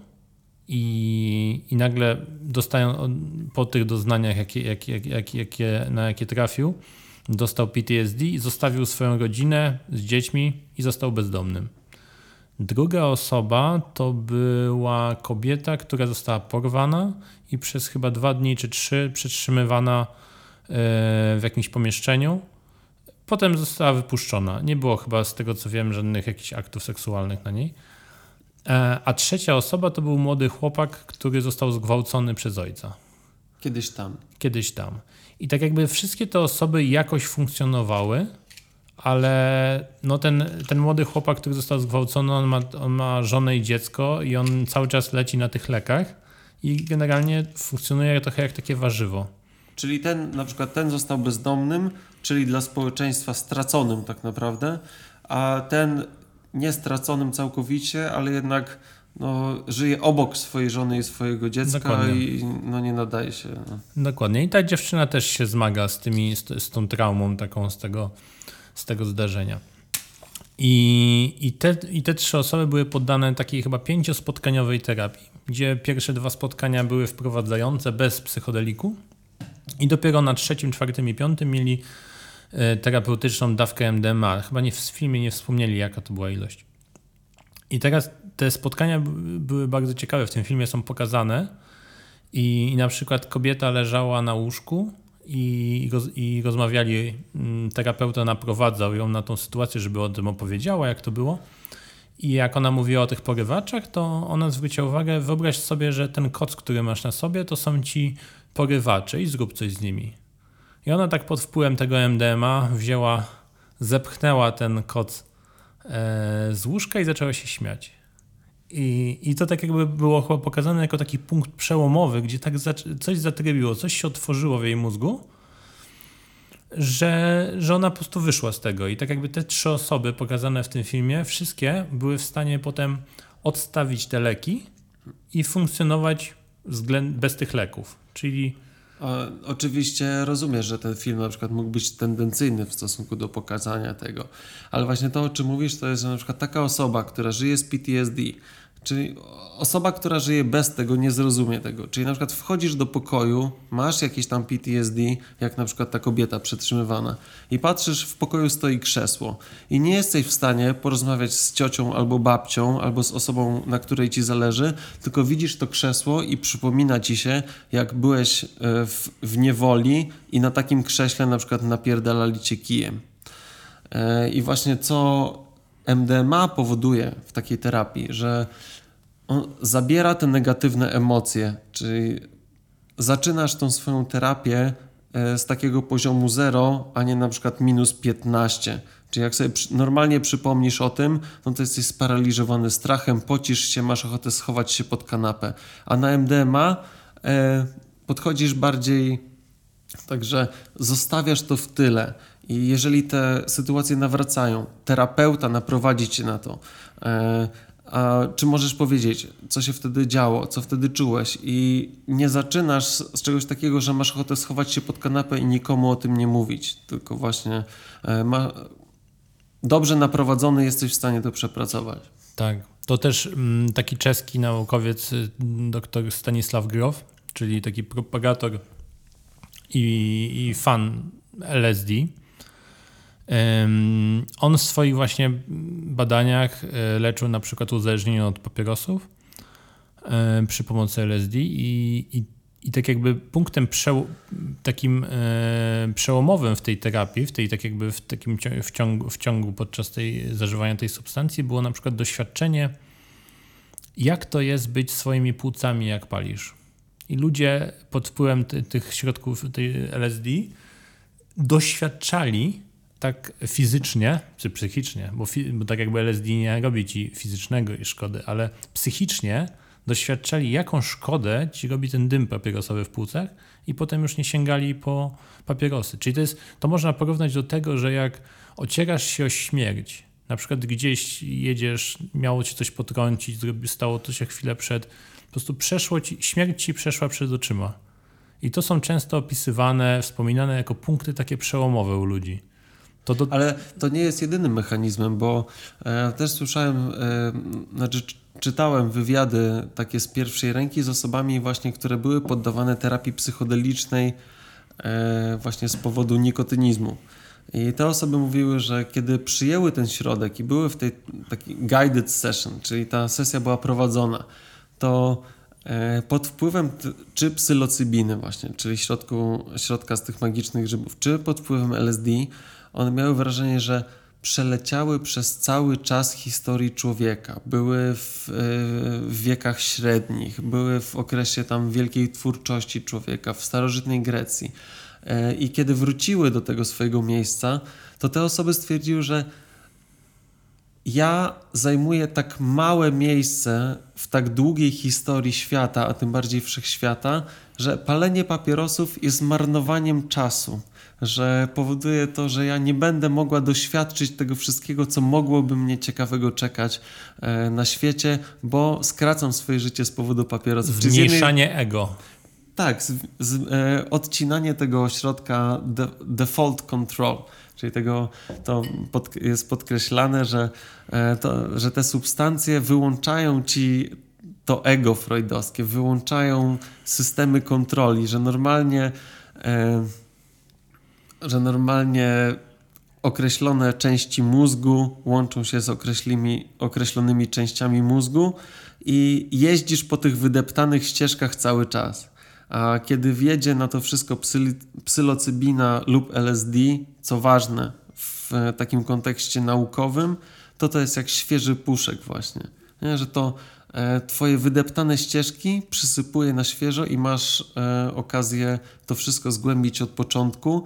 i, i nagle dostają po tych doznaniach, jakie, jakie, jakie, jakie, na jakie trafił, dostał PTSD i zostawił swoją rodzinę z dziećmi i został bezdomnym. Druga osoba to była kobieta, która została porwana i przez chyba dwa dni czy trzy przetrzymywana e, w jakimś pomieszczeniu. Potem została wypuszczona. Nie było chyba, z tego co wiem, żadnych jakichś aktów seksualnych na niej. E, A trzecia osoba to był młody chłopak, który został zgwałcony przez ojca Kiedyś tam. kiedyś tam. I tak jakby wszystkie te osoby jakoś funkcjonowały, ale no ten, ten młody chłopak, który został zgwałcony, on ma, on ma żonę i dziecko i on cały czas leci na tych lekach i generalnie funkcjonuje trochę jak takie warzywo. Czyli ten, na przykład ten został bezdomnym, czyli dla społeczeństwa straconym tak naprawdę, a ten nie straconym całkowicie, ale jednak no, żyje obok swojej żony i swojego dziecka Dokładnie. i no, nie nadaje się. No. Dokładnie. I ta dziewczyna też się zmaga z, tymi, z, z tą traumą taką z tego, z tego zdarzenia. I, i, te, I te trzy osoby były poddane takiej chyba pięciospotkaniowej terapii, gdzie pierwsze dwa spotkania były wprowadzające bez psychodeliku i dopiero na trzecim, czwartym i piątym mieli e, terapeutyczną dawkę MDMA. Chyba nie w filmie nie wspomnieli, jaka to była ilość. I teraz te spotkania były bardzo ciekawe. W tym filmie są pokazane. I, I na przykład kobieta leżała na łóżku i, roz, i rozmawiali, mm, terapeuta naprowadzał ją na tą sytuację, żeby o tym opowiedziała, jak to było. I jak ona mówiła o tych porywaczach, to ona zwróciła uwagę, wyobraź sobie, że ten koc, który masz na sobie, to są ci porywacze i zrób coś z nimi. I ona tak pod wpływem tego MDMA wzięła, zepchnęła ten koc e, z łóżka i zaczęła się śmiać. I, I to tak jakby było chyba pokazane jako taki punkt przełomowy, gdzie tak zac- coś zatrybiło, coś się otworzyło w jej mózgu, że, że ona po prostu wyszła z tego. I tak jakby te trzy osoby pokazane w tym filmie, wszystkie były w stanie potem odstawić te leki i funkcjonować względ- bez tych leków. Czyli Oczywiście rozumiem, że ten film na przykład mógł być tendencyjny w stosunku do pokazania tego, ale właśnie to, o czym mówisz, to jest że na przykład taka osoba, która żyje z PTSD, czyli osoba, która żyje bez tego, nie zrozumie tego. Czyli na przykład wchodzisz do pokoju, masz jakieś tam PTSD, jak na przykład ta kobieta przetrzymywana, i patrzysz, w pokoju stoi krzesło i nie jesteś w stanie porozmawiać z ciocią albo babcią, albo z osobą, na której ci zależy, tylko widzisz to krzesło i przypomina ci się, jak byłeś e, w, w niewoli i na takim krześle na przykład napierdalali cię kijem. E, I właśnie co MDMA powoduje w takiej terapii, że on zabiera te negatywne emocje, czyli zaczynasz tą swoją terapię e, z takiego poziomu 0, a nie na przykład minus 15. Czyli jak sobie normalnie przypomnisz o tym, no to jesteś sparaliżowany strachem, pocisz się, masz ochotę schować się pod kanapę. A na MDMA e, podchodzisz bardziej Także zostawiasz to w tyle. I jeżeli te sytuacje nawracają, terapeuta naprowadzi cię na to. E, a czy możesz powiedzieć, co się wtedy działo, co wtedy czułeś? I nie zaczynasz z czegoś takiego, że masz ochotę schować się pod kanapę i nikomu o tym nie mówić, tylko właśnie e, ma, dobrze naprowadzony jesteś w stanie to przepracować. Tak. To też mm, taki czeski naukowiec, y, dr Stanisław Grof, czyli taki propagator i, i fan LSD, On w swoich właśnie badaniach e, leczył na przykład uzależnienie od papierosów e, przy pomocy LSD i, i, i tak jakby punktem przeł takim e, przełomowym w tej terapii, w tej tak jakby w takim w ciągu, w ciągu podczas tej zażywania tej substancji było na przykład doświadczenie jak to jest być swoimi płucami jak palisz. I ludzie pod wpływem ty, tych środków tej LSD doświadczali tak fizycznie czy psychicznie, bo, bo tak jakby LSD nie robi ci fizycznego szkody, ale psychicznie doświadczali, jaką szkodę ci robi ten dym papierosowy w płucach i potem już nie sięgali po papierosy. Czyli to, jest, to można porównać do tego, że jak ocierasz się o śmierć, na przykład gdzieś jedziesz, miało ci coś potrącić, stało to się chwilę przed, po prostu przeszło ci, śmierć ci przeszła przed oczyma. I to są często opisywane, wspominane jako punkty takie przełomowe u ludzi. To do... Ale to nie jest jedynym mechanizmem, bo e, też słyszałem, e, znaczy czytałem wywiady takie z pierwszej ręki z osobami właśnie, które były poddawane terapii psychodelicznej e, właśnie z powodu nikotynizmu. I te osoby mówiły, że kiedy przyjęły ten środek i były w tej takiej guided session, czyli ta sesja była prowadzona, to e, pod wpływem czy psylocybiny właśnie, czyli środku, środka z tych magicznych grzybów, czy pod wpływem LSD, one miały wrażenie, że przeleciały przez cały czas historii człowieka. Były w, e, w, wiekach średnich, były w okresie tam wielkiej twórczości człowieka, w starożytnej Grecji. E, I kiedy wróciły do tego swojego miejsca, to te osoby stwierdziły, że ja zajmuję tak małe miejsce w tak długiej historii świata, a tym bardziej wszechświata, że palenie papierosów jest marnowaniem czasu, że powoduje to, że ja nie będę mogła doświadczyć tego wszystkiego, co mogłoby mnie ciekawego czekać e, na świecie, bo skracam swoje życie z powodu papierosów. Zmniejszanie jednej... ego. Tak, z, z, e, odcinanie tego ośrodka de, default control, czyli tego to pod, jest podkreślane, że, e, to, że te substancje wyłączają ci to ego freudowskie, wyłączają systemy kontroli, że normalnie e, że normalnie określone części mózgu łączą się z określonymi, częściami mózgu i jeździsz po tych wydeptanych ścieżkach cały czas. A kiedy wjedzie na to wszystko psy, psylocybina lub LSD, co ważne w takim kontekście naukowym, to to jest jak świeży puszek właśnie. Nie? Że to e, twoje wydeptane ścieżki przysypuje na świeżo i masz e, okazję to wszystko zgłębić od początku,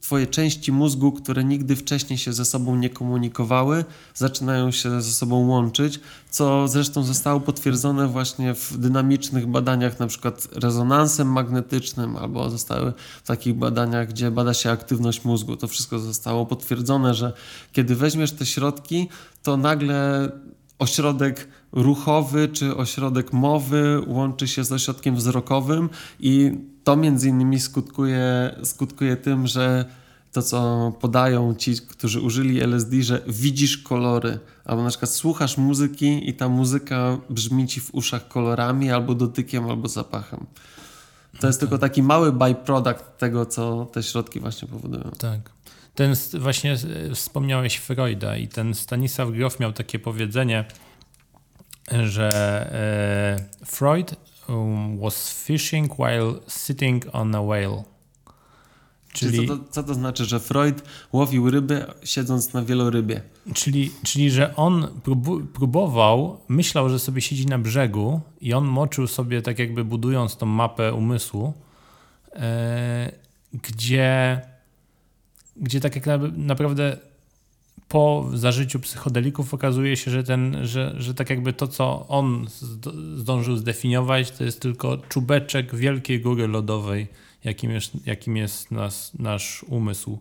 Twoje części mózgu, które nigdy wcześniej się ze sobą nie komunikowały, zaczynają się ze sobą łączyć, co zresztą zostało potwierdzone właśnie w dynamicznych badaniach, na przykład rezonansem magnetycznym, albo zostały w takich badaniach, gdzie bada się aktywność mózgu. To wszystko zostało potwierdzone, że kiedy weźmiesz te środki, to nagle ośrodek ruchowy czy ośrodek mowy łączy się z ośrodkiem wzrokowym i to między innymi skutkuje, skutkuje tym, że to, co podają ci, którzy użyli LSD, że widzisz kolory, albo na przykład słuchasz muzyki i ta muzyka brzmi ci w uszach kolorami, albo dotykiem, albo zapachem. To jest tak. tylko taki mały byproduct tego, co te środki właśnie powodują. Tak. Ten właśnie wspomniałeś Freuda i ten Stanisław Grof miał takie powiedzenie, że e, Freud um, was fishing while sitting on a whale. Czyli, co, to, co to znaczy, że Freud łowił ryby siedząc na wielorybie? Czyli, czyli że on próbował, myślał, że sobie siedzi na brzegu i on moczył sobie, tak jakby budując tą mapę umysłu, e, gdzie, gdzie tak jak naprawdę po zażyciu psychodelików okazuje się, że, ten, że, że tak jakby to, co on zdążył zdefiniować, to jest tylko czubeczek wielkiej góry lodowej, jakim jest, jakim jest nas, nasz umysł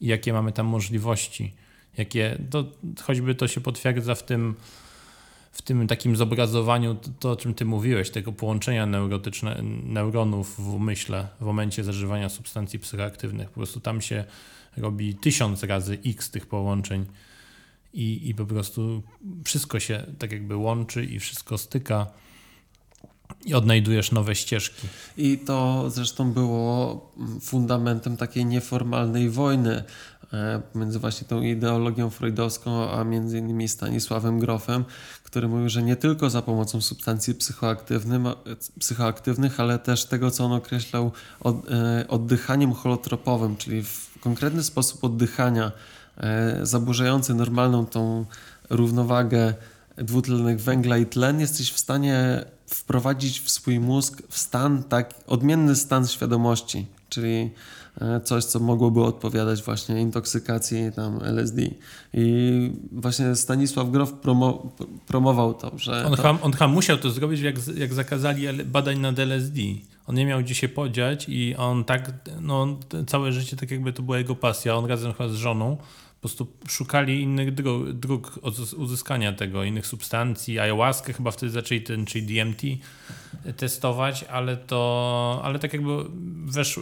i jakie mamy tam możliwości. Jakie, to, choćby to się potwierdza w tym, w tym takim zobrazowaniu, to, to o czym ty mówiłeś, tego połączenia neurotyczne, neuronów w umyśle w momencie zażywania substancji psychoaktywnych. Po prostu tam się robi tysiąc razy x tych połączeń i, i po prostu wszystko się tak jakby łączy i wszystko styka. I odnajdujesz nowe ścieżki. I to zresztą było fundamentem takiej nieformalnej wojny e, między właśnie tą ideologią freudowską, a między innymi Stanisławem Grofem, który mówił, że nie tylko za pomocą substancji psychoaktywnych, ale też tego, co on określał e, oddychaniem holotropowym, czyli w konkretny sposób oddychania e, zaburzający normalną tą równowagę dwutlenek węgla i tlen, jesteś w stanie wprowadzić w swój mózg w stan, tak, odmienny stan świadomości, czyli e, coś, co mogłoby odpowiadać właśnie intoksykacji tam LSD. I właśnie Stanisław Grof promo, promował to, że... On, to... Chyba, on chyba musiał to zrobić, jak, jak zakazali badań nad LSD. On nie miał gdzie się podziać i on tak, no całe życie tak jakby to była jego pasja. On razem chyba z żoną po prostu szukali innych dróg, dróg uzyskania tego, innych substancji. Ayahuaskę chyba wtedy zaczęli ten, czyli DMT testować, ale to, ale tak jakby wesz,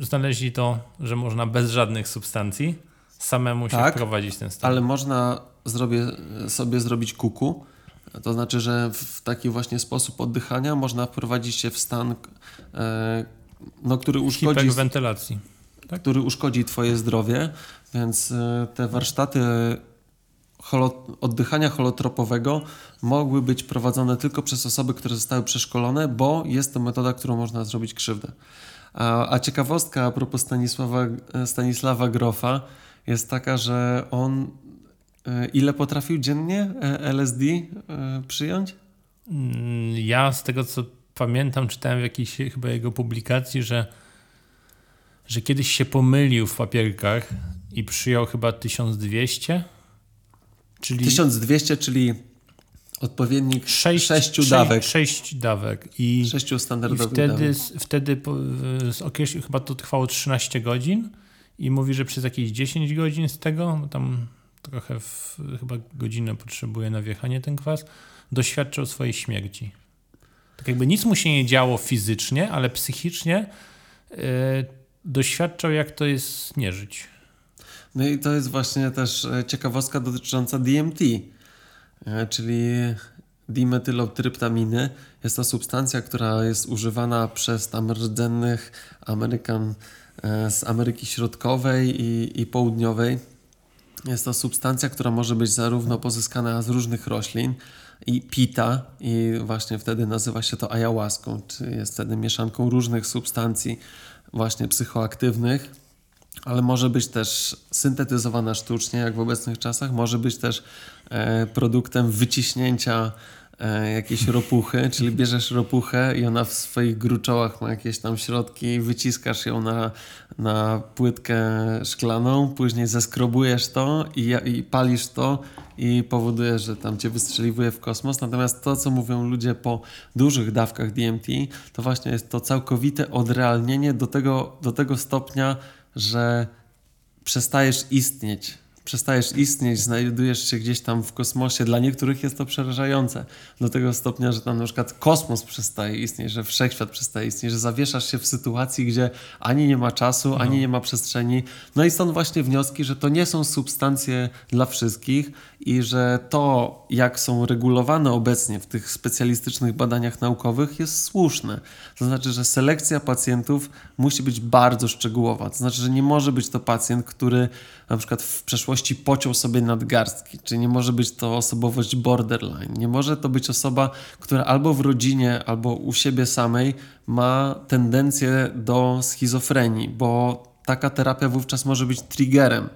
znaleźli to, że można bez żadnych substancji samemu się tak, wprowadzić ten stan. ale można zrobię, sobie zrobić kuku, to znaczy, że w taki właśnie sposób oddychania można wprowadzić się w stan, e, no, który uszkodzi... wentylacji. Tak? Który uszkodzi twoje zdrowie, więc e, te warsztaty holo, oddychania holotropowego mogły być prowadzone tylko przez osoby, które zostały przeszkolone, bo jest to metoda, którą można zrobić krzywdę. A, a ciekawostka a propos Stanisława, e, Stanisława Grofa jest taka, że on e, ile potrafił dziennie LSD przyjąć? Mm, ja z tego co pamiętam, czytałem w jakiejś chyba jego publikacji, że, że kiedyś się pomylił w papierkach i przyjął chyba 1200. Czyli 1200, czyli odpowiednik sześć, sześciu dawek. Sześć dawek. I, sześciu standardowych i wtedy, dawek. wtedy z okresu, chyba to trwało 13 godzin i mówi, że przez jakieś 10 godzin z tego, tam trochę w, chyba godzinę potrzebuje na wjechanie ten kwas, doświadczał swojej śmierci. Tak jakby nic mu się nie działo fizycznie, ale psychicznie yy, doświadczał, jak to jest nie żyć. No i to jest właśnie też e, ciekawostka dotycząca DMT, e, czyli dimetylotryptaminy. Jest to substancja, która jest używana przez tam rdzennych Amerykan z Ameryki Środkowej i, i Południowej. Jest to substancja, która może być zarówno pozyskana z różnych roślin i pita i właśnie wtedy nazywa się to ayahuaską, czy jest wtedy mieszanką różnych substancji właśnie psychoaktywnych ale może być też syntetyzowana sztucznie, jak w obecnych czasach, może być też e, produktem wyciśnięcia e, jakiejś ropuchy, czyli bierzesz ropuchę i ona w swoich gruczołach ma jakieś tam środki, wyciskasz ją na, na płytkę szklaną, później zeskrobujesz to i, i palisz to i powoduje, że tam cię wystrzeliwuje w kosmos. Natomiast to, co mówią ludzie po dużych dawkach DMT, to właśnie jest to całkowite odrealnienie do tego, do tego stopnia, że przestajesz istnieć. Przestajesz istnieć, znajdujesz się gdzieś tam w kosmosie. Dla niektórych jest to przerażające. Do tego stopnia, że tam na przykład kosmos przestaje istnieć, że wszechświat przestaje istnieć, że zawieszasz się w sytuacji, gdzie ani nie ma czasu, no. ani nie ma przestrzeni. No i stąd właśnie wnioski, że to nie są substancje dla wszystkich i że to, jak są regulowane obecnie w tych specjalistycznych badaniach naukowych, jest słuszne. To znaczy, że selekcja pacjentów musi być bardzo szczegółowa. To znaczy, że nie może być to pacjent, który na przykład w przeszłości pociął sobie nadgarstki, czy nie może być to osobowość borderline. Nie może to być osoba, która albo w rodzinie, albo u siebie samej ma tendencję do schizofrenii, bo taka terapia wówczas może być triggerem.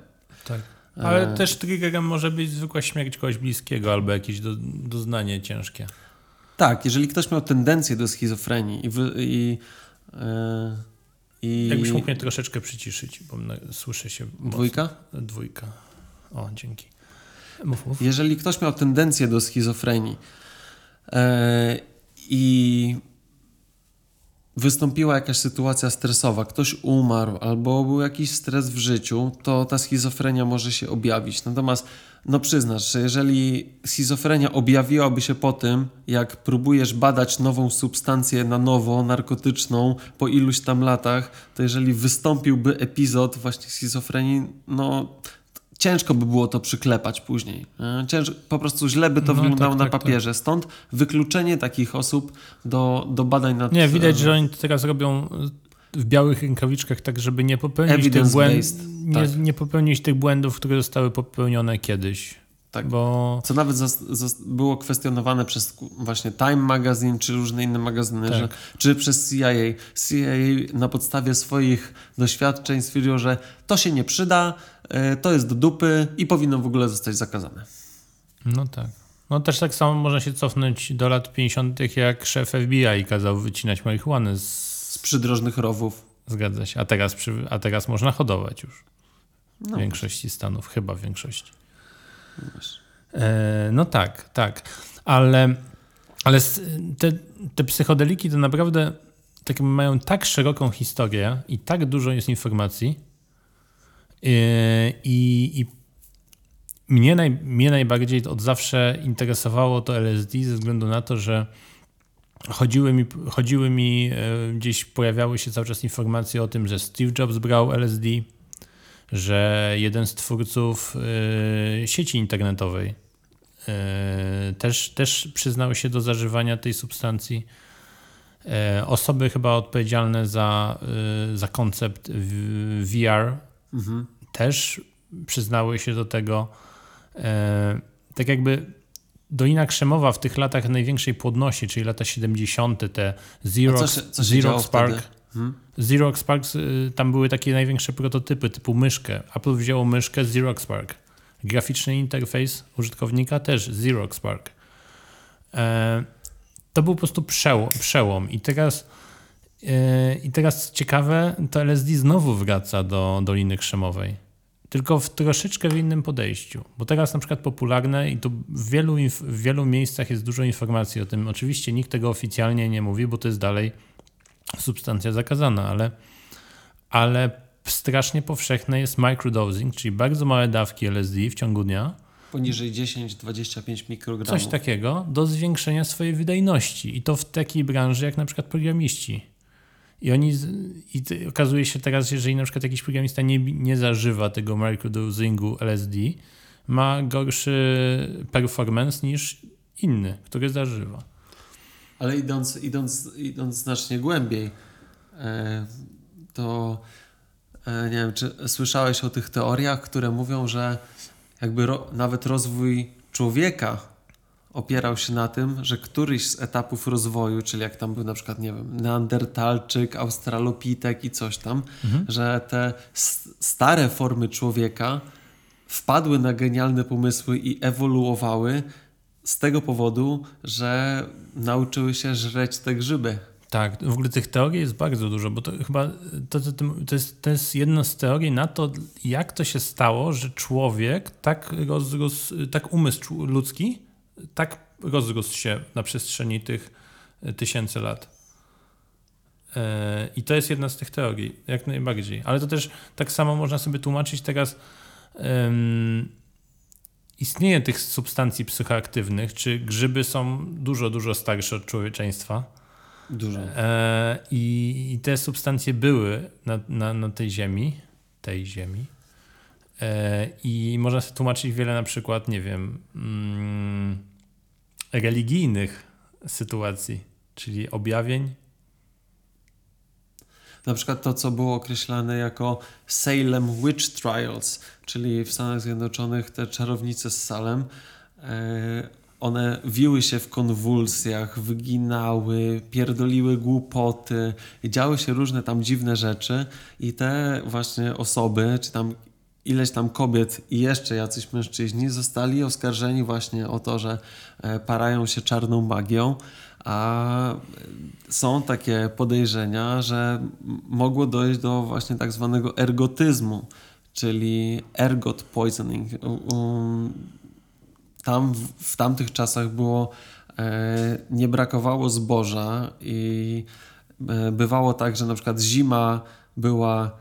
Tak. Ale e... też triggerem może być zwykła śmierć kogoś bliskiego albo jakieś do, doznanie ciężkie. Tak, jeżeli ktoś miał tendencję do schizofrenii i, wy, i e, i... Jakbyś mógł mnie troszeczkę przyciszyć, bo słyszę się. Dwójka? Mocno. Dwójka. O, dzięki. Mów, mów. Jeżeli ktoś miał tendencję do schizofrenii e, i wystąpiła jakaś sytuacja stresowa, ktoś umarł albo był jakiś stres w życiu, to ta schizofrenia może się objawić. Natomiast no przyznasz, że jeżeli schizofrenia objawiłaby się po tym, jak próbujesz badać nową substancję na nowo, narkotyczną, po iluś tam latach, to jeżeli wystąpiłby epizod właśnie schizofrenii, no ciężko by było to przyklepać później. Cięż, po prostu źle by to No, wyglądało tak, na tak, tak. papierze. Stąd wykluczenie takich osób do, do badań nad... Nie, widać, e, że oni teraz robią w białych rękawiczkach tak, żeby nie popełnić tych błędów, Evidence-based, nie, tak. nie popełnić tych błędów, które zostały popełnione kiedyś. Tak. Bo Co nawet było kwestionowane przez właśnie Time Magazine czy różne inne magazyny, Tak. że, czy przez CIA. CIA na podstawie swoich doświadczeń stwierdziło, że to się nie przyda, e, to jest do dupy i powinno w ogóle zostać zakazane. no tak. No też tak samo można się cofnąć do lat 50., jak szef FBI kazał wycinać marihuanę Z przydrożnych rowów. Zgadza się. A teraz, przy, a teraz można hodować już. W No. większości stanów, chyba w większości. E, no tak, tak. Ale, ale te, te psychodeliki to naprawdę tak mają tak szeroką historię i tak dużo jest informacji. E, I, i mnie, naj, mnie najbardziej od zawsze interesowało to LSD ze względu na to, że chodziły mi, chodziły mi e, gdzieś pojawiały się cały czas informacje o tym, że Steve Jobs brał LSD, że jeden z twórców e, sieci internetowej e, też, też przyznał się do zażywania tej substancji. Osoby chyba odpowiedzialne za, za koncept VR Mhm. też przyznały się do tego. Tak jakby Dolina Krzemowa w tych latach największej płodności, czyli lata 70., te Xerox, co się, co się Xerox Park. Hmm? Xerox Park, y, tam były takie największe prototypy typu myszkę. Apple wzięło myszkę Xerox Park. Graficzny interfejs użytkownika też Xerox Park. E, to był po prostu przełom. przełom. I teraz e, i teraz ciekawe, to LSD znowu wraca do Doliny Krzemowej. Tylko w troszeczkę w innym podejściu. Bo teraz na przykład popularne i tu w wielu, w wielu miejscach jest dużo informacji o tym. Oczywiście nikt tego oficjalnie nie mówi, bo to jest dalej substancja zakazana, ale, ale strasznie powszechne jest microdosing, czyli bardzo małe dawki LSD w ciągu dnia, Poniżej 10-25 mikrogramów. coś takiego do zwiększenia swojej wydajności i to w takiej branży jak na przykład programiści. I oni, i okazuje się teraz, jeżeli na przykład jakiś programista nie, nie zażywa tego microdosingu LSD, ma gorszy performance niż inny, który zażywa. Ale idąc, idąc, idąc znacznie głębiej, e, to e, nie wiem, czy słyszałeś o tych teoriach, które mówią, że jakby ro, nawet rozwój człowieka opierał się na tym, że któryś z etapów rozwoju, czyli jak tam był na przykład, nie wiem, neandertalczyk, australopitek i coś tam, że te stare formy człowieka wpadły na genialne pomysły i ewoluowały z tego powodu, że nauczyły się żreć te grzyby. Tak, w ogóle tych teorii jest bardzo dużo, bo to chyba to, to, to, jest, to jest jedna z teorii na to, jak to się stało, że człowiek tak rozrósł, tak umysł ludzki tak rozrósł się na przestrzeni tych e, tysięcy lat. E, I to jest jedna z tych teorii, jak najbardziej. Ale to też tak samo można sobie tłumaczyć teraz. em, istnienie tych substancji psychoaktywnych, czy grzyby są dużo, dużo starsze od człowieczeństwa. Dużo. E, i, I te substancje były na, na, na tej ziemi, tej ziemi. E, I można sobie tłumaczyć wiele na przykład, nie wiem, mm, religijnych sytuacji, czyli objawień. Na przykład to, co było określane jako Salem Witch Trials, czyli w Stanach Zjednoczonych te czarownice z Salem, e, one wiły się w konwulsjach, wyginały, pierdoliły głupoty, działy się różne tam dziwne rzeczy i te właśnie osoby, czy tam ileś tam kobiet i jeszcze jacyś mężczyźni zostali oskarżeni właśnie o to, że e, parają się czarną magią, a są takie podejrzenia, że mogło dojść do właśnie tak zwanego ergotyzmu, czyli ergot poisoning. Tam w, tamtych czasach było e, nie brakowało zboża i e, bywało tak, że na przykład zima była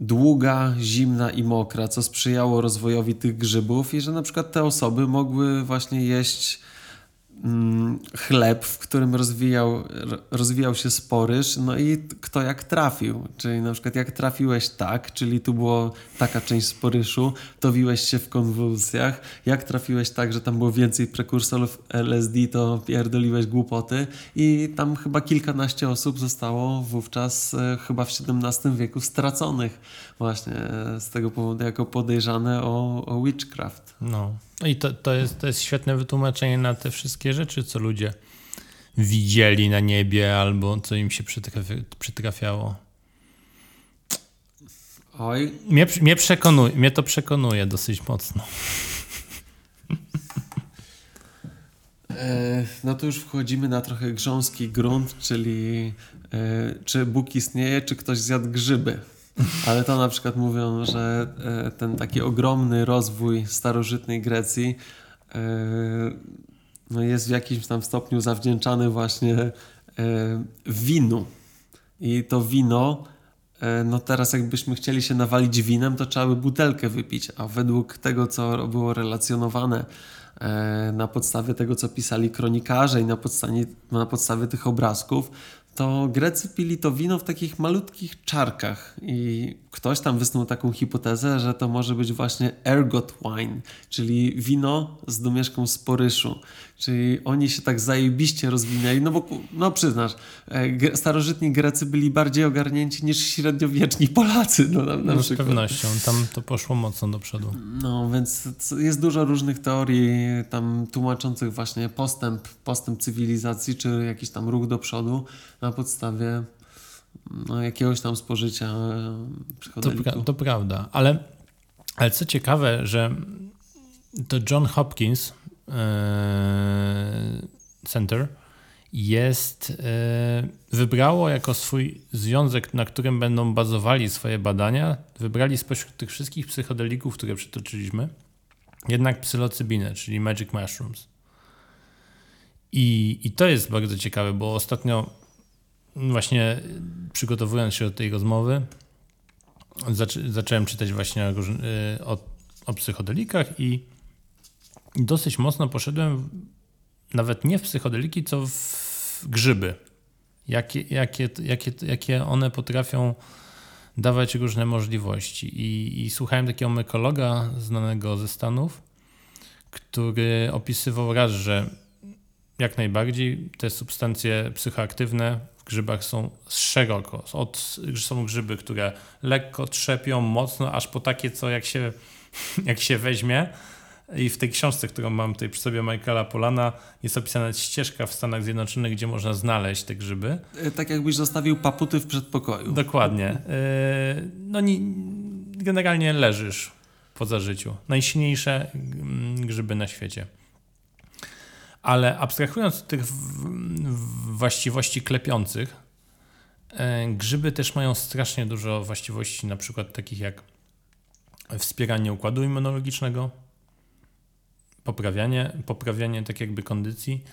długa, zimna i mokra, co sprzyjało rozwojowi tych grzybów i że na przykład te osoby mogły właśnie jeść chleb, w którym rozwijał, rozwijał się sporyż, no i kto jak trafił. Czyli na przykład jak trafiłeś tak, czyli tu było taka część sporyszu, to wiłeś się w konwulsjach. Jak trafiłeś tak, że tam było więcej prekursorów LSD, to pierdoliłeś głupoty i tam chyba kilkanaście osób zostało wówczas e, chyba w XVII wieku straconych właśnie e, z tego powodu jako podejrzane o, o witchcraft. No. No i to, to, jest, to jest świetne wytłumaczenie na te wszystkie rzeczy, co ludzie widzieli na niebie albo co im się przytrafi, przytrafiało. Oj. Mnie, mnie, przekonuje, mnie to przekonuje dosyć mocno. E, no to już wchodzimy na trochę grząski grunt, czyli e, czy Bóg istnieje, czy ktoś zjadł grzyby. Ale to na przykład mówią, że e, ten taki ogromny rozwój starożytnej Grecji no jest w jakimś tam stopniu zawdzięczany właśnie winu. I to wino, no teraz jakbyśmy chcieli się nawalić winem, to trzeba by butelkę wypić, a według tego, co było relacjonowane E, na podstawie tego, co pisali kronikarze i na podstawie, na podstawie tych obrazków, to Grecy pili to wino w takich malutkich czarkach i ktoś tam wysnuł taką hipotezę, że to może być właśnie ergot wine, czyli wino z domieszką sporyszu. Czyli oni się tak zajebiście rozwinęli, no bo no przyznasz, e, starożytni Grecy byli bardziej ogarnięci niż średniowieczni Polacy. No, na, na no, z pewnością, tam to poszło mocno do przodu. No więc jest dużo różnych teorii tam tłumaczących właśnie postęp, postęp cywilizacji, czy jakiś tam ruch do przodu na podstawie no, jakiegoś tam spożycia e, to, pra to prawda, ale, ale co ciekawe, że to John Hopkins Center jest, e, wybrało jako swój związek, na którym będą bazowali swoje badania, wybrali spośród tych wszystkich psychodelików, które przytoczyliśmy, jednak psylocybinę, czyli magic mushrooms. I, I to jest bardzo ciekawe, bo ostatnio właśnie przygotowując się do tej rozmowy, zacząłem czytać właśnie o, o, o psychodelikach i dosyć mocno poszedłem nawet nie w psychodeliki, co w grzyby. Jakie, jakie, jakie, jakie one potrafią dawać różne możliwości. I, I słuchałem takiego mykologa znanego ze Stanów, który opisywał raz, że jak najbardziej te substancje psychoaktywne w grzybach są szeroko. Od, są grzyby, które lekko trzepią, mocno, aż po takie, co jak się, jak się weźmie. I w tej książce, którą mam tutaj przy sobie Michaela Polana, jest opisana ścieżka w Stanach Zjednoczonych, gdzie można znaleźć te grzyby. E, tak jakbyś zostawił paputy w przedpokoju. Dokładnie. E, no nie, generalnie leżysz po zażyciu. Najsilniejsze mm, grzyby na świecie. Ale abstrahując od tych właściwości klepiących, e, grzyby też mają strasznie dużo właściwości, na przykład takich jak wspieranie układu immunologicznego, poprawianie, poprawianie tak jakby kondycji,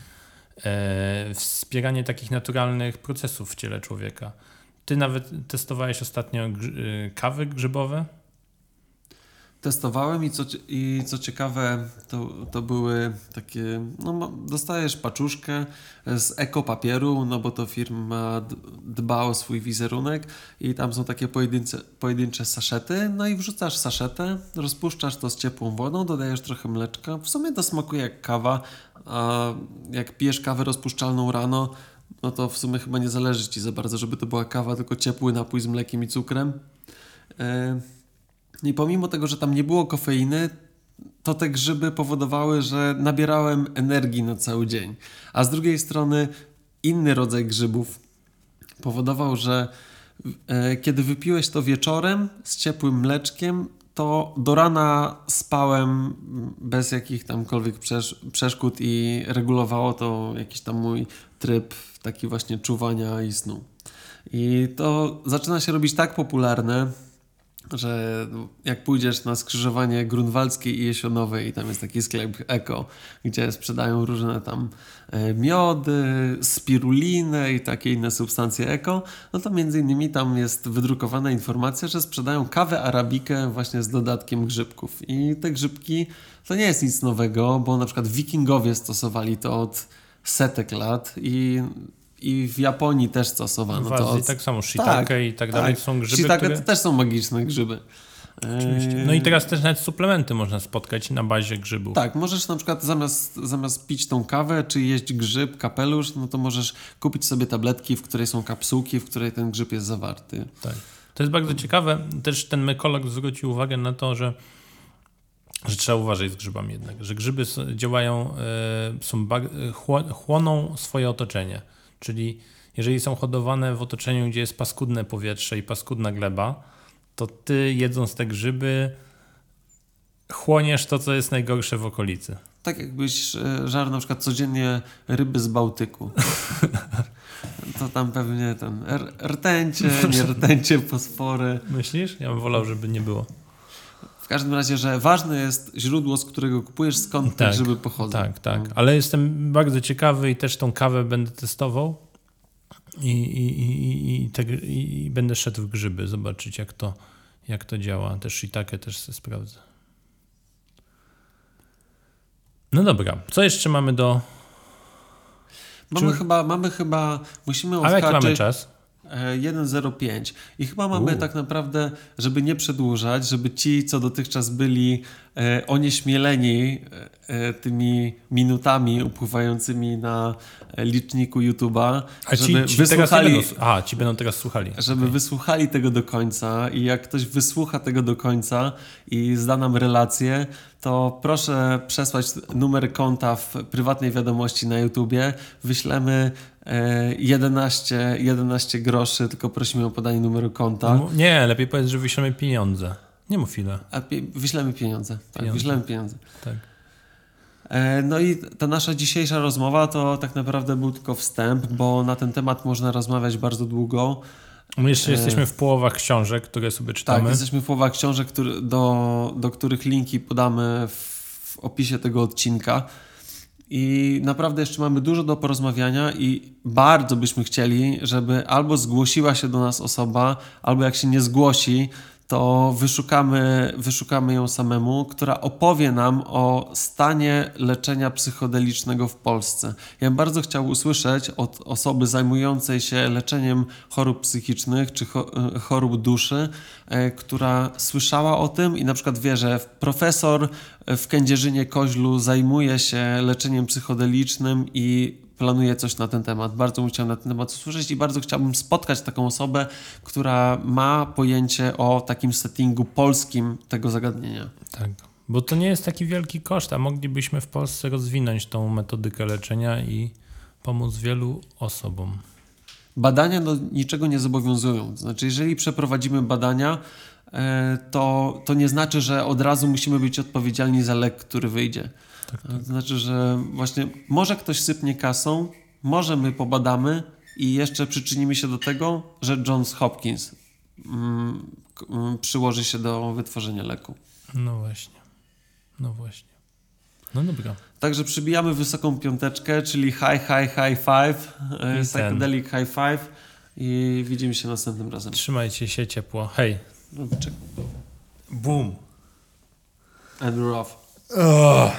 e, wspieranie takich naturalnych procesów w ciele człowieka. Ty nawet testowałeś ostatnio e, kawy grzybowe? Testowałem i co, i co ciekawe, to, to były takie, no dostajesz paczuszkę z ekopapieru, no bo to firma dba o swój wizerunek i tam są takie pojedyncze, pojedyncze saszety, no i wrzucasz saszetę, rozpuszczasz to z ciepłą wodą, dodajesz trochę mleczka, w sumie to smakuje jak kawa, a jak pijesz kawę rozpuszczalną rano, no to w sumie chyba nie zależy Ci za bardzo, żeby to była kawa, tylko ciepły napój z mlekiem i cukrem. Yy. I pomimo tego, że tam nie było kofeiny, to te grzyby powodowały, że nabierałem energii na cały dzień. A z drugiej strony inny rodzaj grzybów powodował, że e, kiedy wypiłeś to wieczorem z ciepłym mleczkiem, to do rana spałem bez jakich tamkolwiek przeszkód i regulowało to jakiś tam mój tryb taki właśnie czuwania i snu. I to zaczyna się robić tak popularne, że jak pójdziesz na skrzyżowanie Grunwaldzkiej i Jesionowej i tam jest taki sklep Eko, gdzie sprzedają różne tam e, miody, spirulinę i takie inne substancje eko, no to między innymi tam jest wydrukowana informacja, że sprzedają kawę arabikę właśnie z dodatkiem grzybków. I te grzybki to nie jest nic nowego, bo na przykład wikingowie stosowali to od setek lat i, i w Japonii też stosowano W to. Azji tak samo, shiitake i tak dalej są grzyby, Shiitake które... to też są magiczne grzyby. Oczywiście. No i teraz też nawet suplementy można spotkać na bazie grzybów. Tak, możesz na przykład zamiast, zamiast pić tą kawę, czy jeść grzyb, kapelusz, no to możesz kupić sobie tabletki, w której są kapsułki, w której ten grzyb jest zawarty. Tak. To jest bardzo ciekawe. Też ten mykolog zwrócił uwagę na to, że, że trzeba uważać z grzybami jednak, że grzyby działają, e, są chłoną swoje otoczenie. Czyli jeżeli są hodowane w otoczeniu, gdzie jest paskudne powietrze i paskudna gleba, to ty jedząc te grzyby chłoniesz to, co jest najgorsze w okolicy. Tak jakbyś e, żarł na przykład codziennie ryby z Bałtyku. To tam pewnie ten r- rtęcie, nie rtęcie, fosfory. Myślisz? Ja bym wolał, żeby nie było. W każdym razie, że ważne jest źródło, z którego kupujesz, skąd te Tak, grzyby pochodzą. Tak, tak. Ale jestem bardzo ciekawy i też tą kawę będę testował i, i, i, i, te, i, i będę szedł w grzyby, zobaczyć jak to, jak to działa. Też shiitake też sobie sprawdzę. No dobra, co jeszcze mamy do... Mamy Czy- chyba, mamy chyba, musimy Ale jak mamy odhaczyć czas? E, 1.05 i chyba mamy U. tak naprawdę, żeby nie przedłużać, żeby ci, co dotychczas byli e, onieśmieleni e, e, tymi minutami upływającymi na e, liczniku YouTube'a, A ci, żeby ci teraz wysłuchali, będą, a, ci będą teraz słuchali. żeby wysłuchali tego do końca i jak ktoś wysłucha tego do końca i zda nam relację, to proszę przesłać numer konta w prywatnej wiadomości na YouTubie. Wyślemy e, 11, 11 groszy, tylko prosimy o podanie numeru konta. Nie, lepiej powiedz, że wyślemy pieniądze. Nie mów ile. A pie- wyślemy pieniądze. Tak, Pieniądze. wyślemy pieniądze. Tak. E, No i ta nasza dzisiejsza rozmowa to tak naprawdę był tylko wstęp, bo na ten temat można rozmawiać bardzo długo. My jeszcze E, jesteśmy w połowach książek, które sobie Tak, czytamy. jesteśmy w połowach książek, który, do, do których linki podamy w, w opisie tego odcinka. I naprawdę jeszcze mamy dużo do porozmawiania i bardzo byśmy chcieli, żeby albo zgłosiła się do nas osoba, albo jak się nie zgłosi, to wyszukamy, wyszukamy ją samemu, która opowie nam o stanie leczenia psychodelicznego w Polsce. Ja bym bardzo chciał usłyszeć od osoby zajmującej się leczeniem chorób psychicznych czy e, chorób duszy, e, która słyszała o tym i na przykład wie, że profesor w Kędzierzynie Koźlu zajmuje się leczeniem psychodelicznym i planuje coś na ten temat. Bardzo bym chciał na ten temat usłyszeć i bardzo chciałbym spotkać taką osobę, która ma pojęcie o takim settingu polskim tego zagadnienia. Tak, bo to nie jest taki wielki koszt, a moglibyśmy w Polsce rozwinąć tą metodykę leczenia i pomóc wielu osobom. Badania do niczego nie zobowiązują. To znaczy, jeżeli przeprowadzimy badania, e, to, to nie znaczy, że od razu musimy być odpowiedzialni za lek, który wyjdzie. To znaczy, że właśnie może ktoś sypnie kasą, może my pobadamy i jeszcze przyczynimy się do tego, że Johns Hopkins mm, mm, przyłoży się do wytworzenia leku. No właśnie. No właśnie. No dobra. Także przybijamy wysoką piąteczkę, czyli high, high, high five, e, I psychedelic high five i widzimy się następnym razem. Trzymajcie się ciepło. Hej. No, Boom. And we're off. Oh.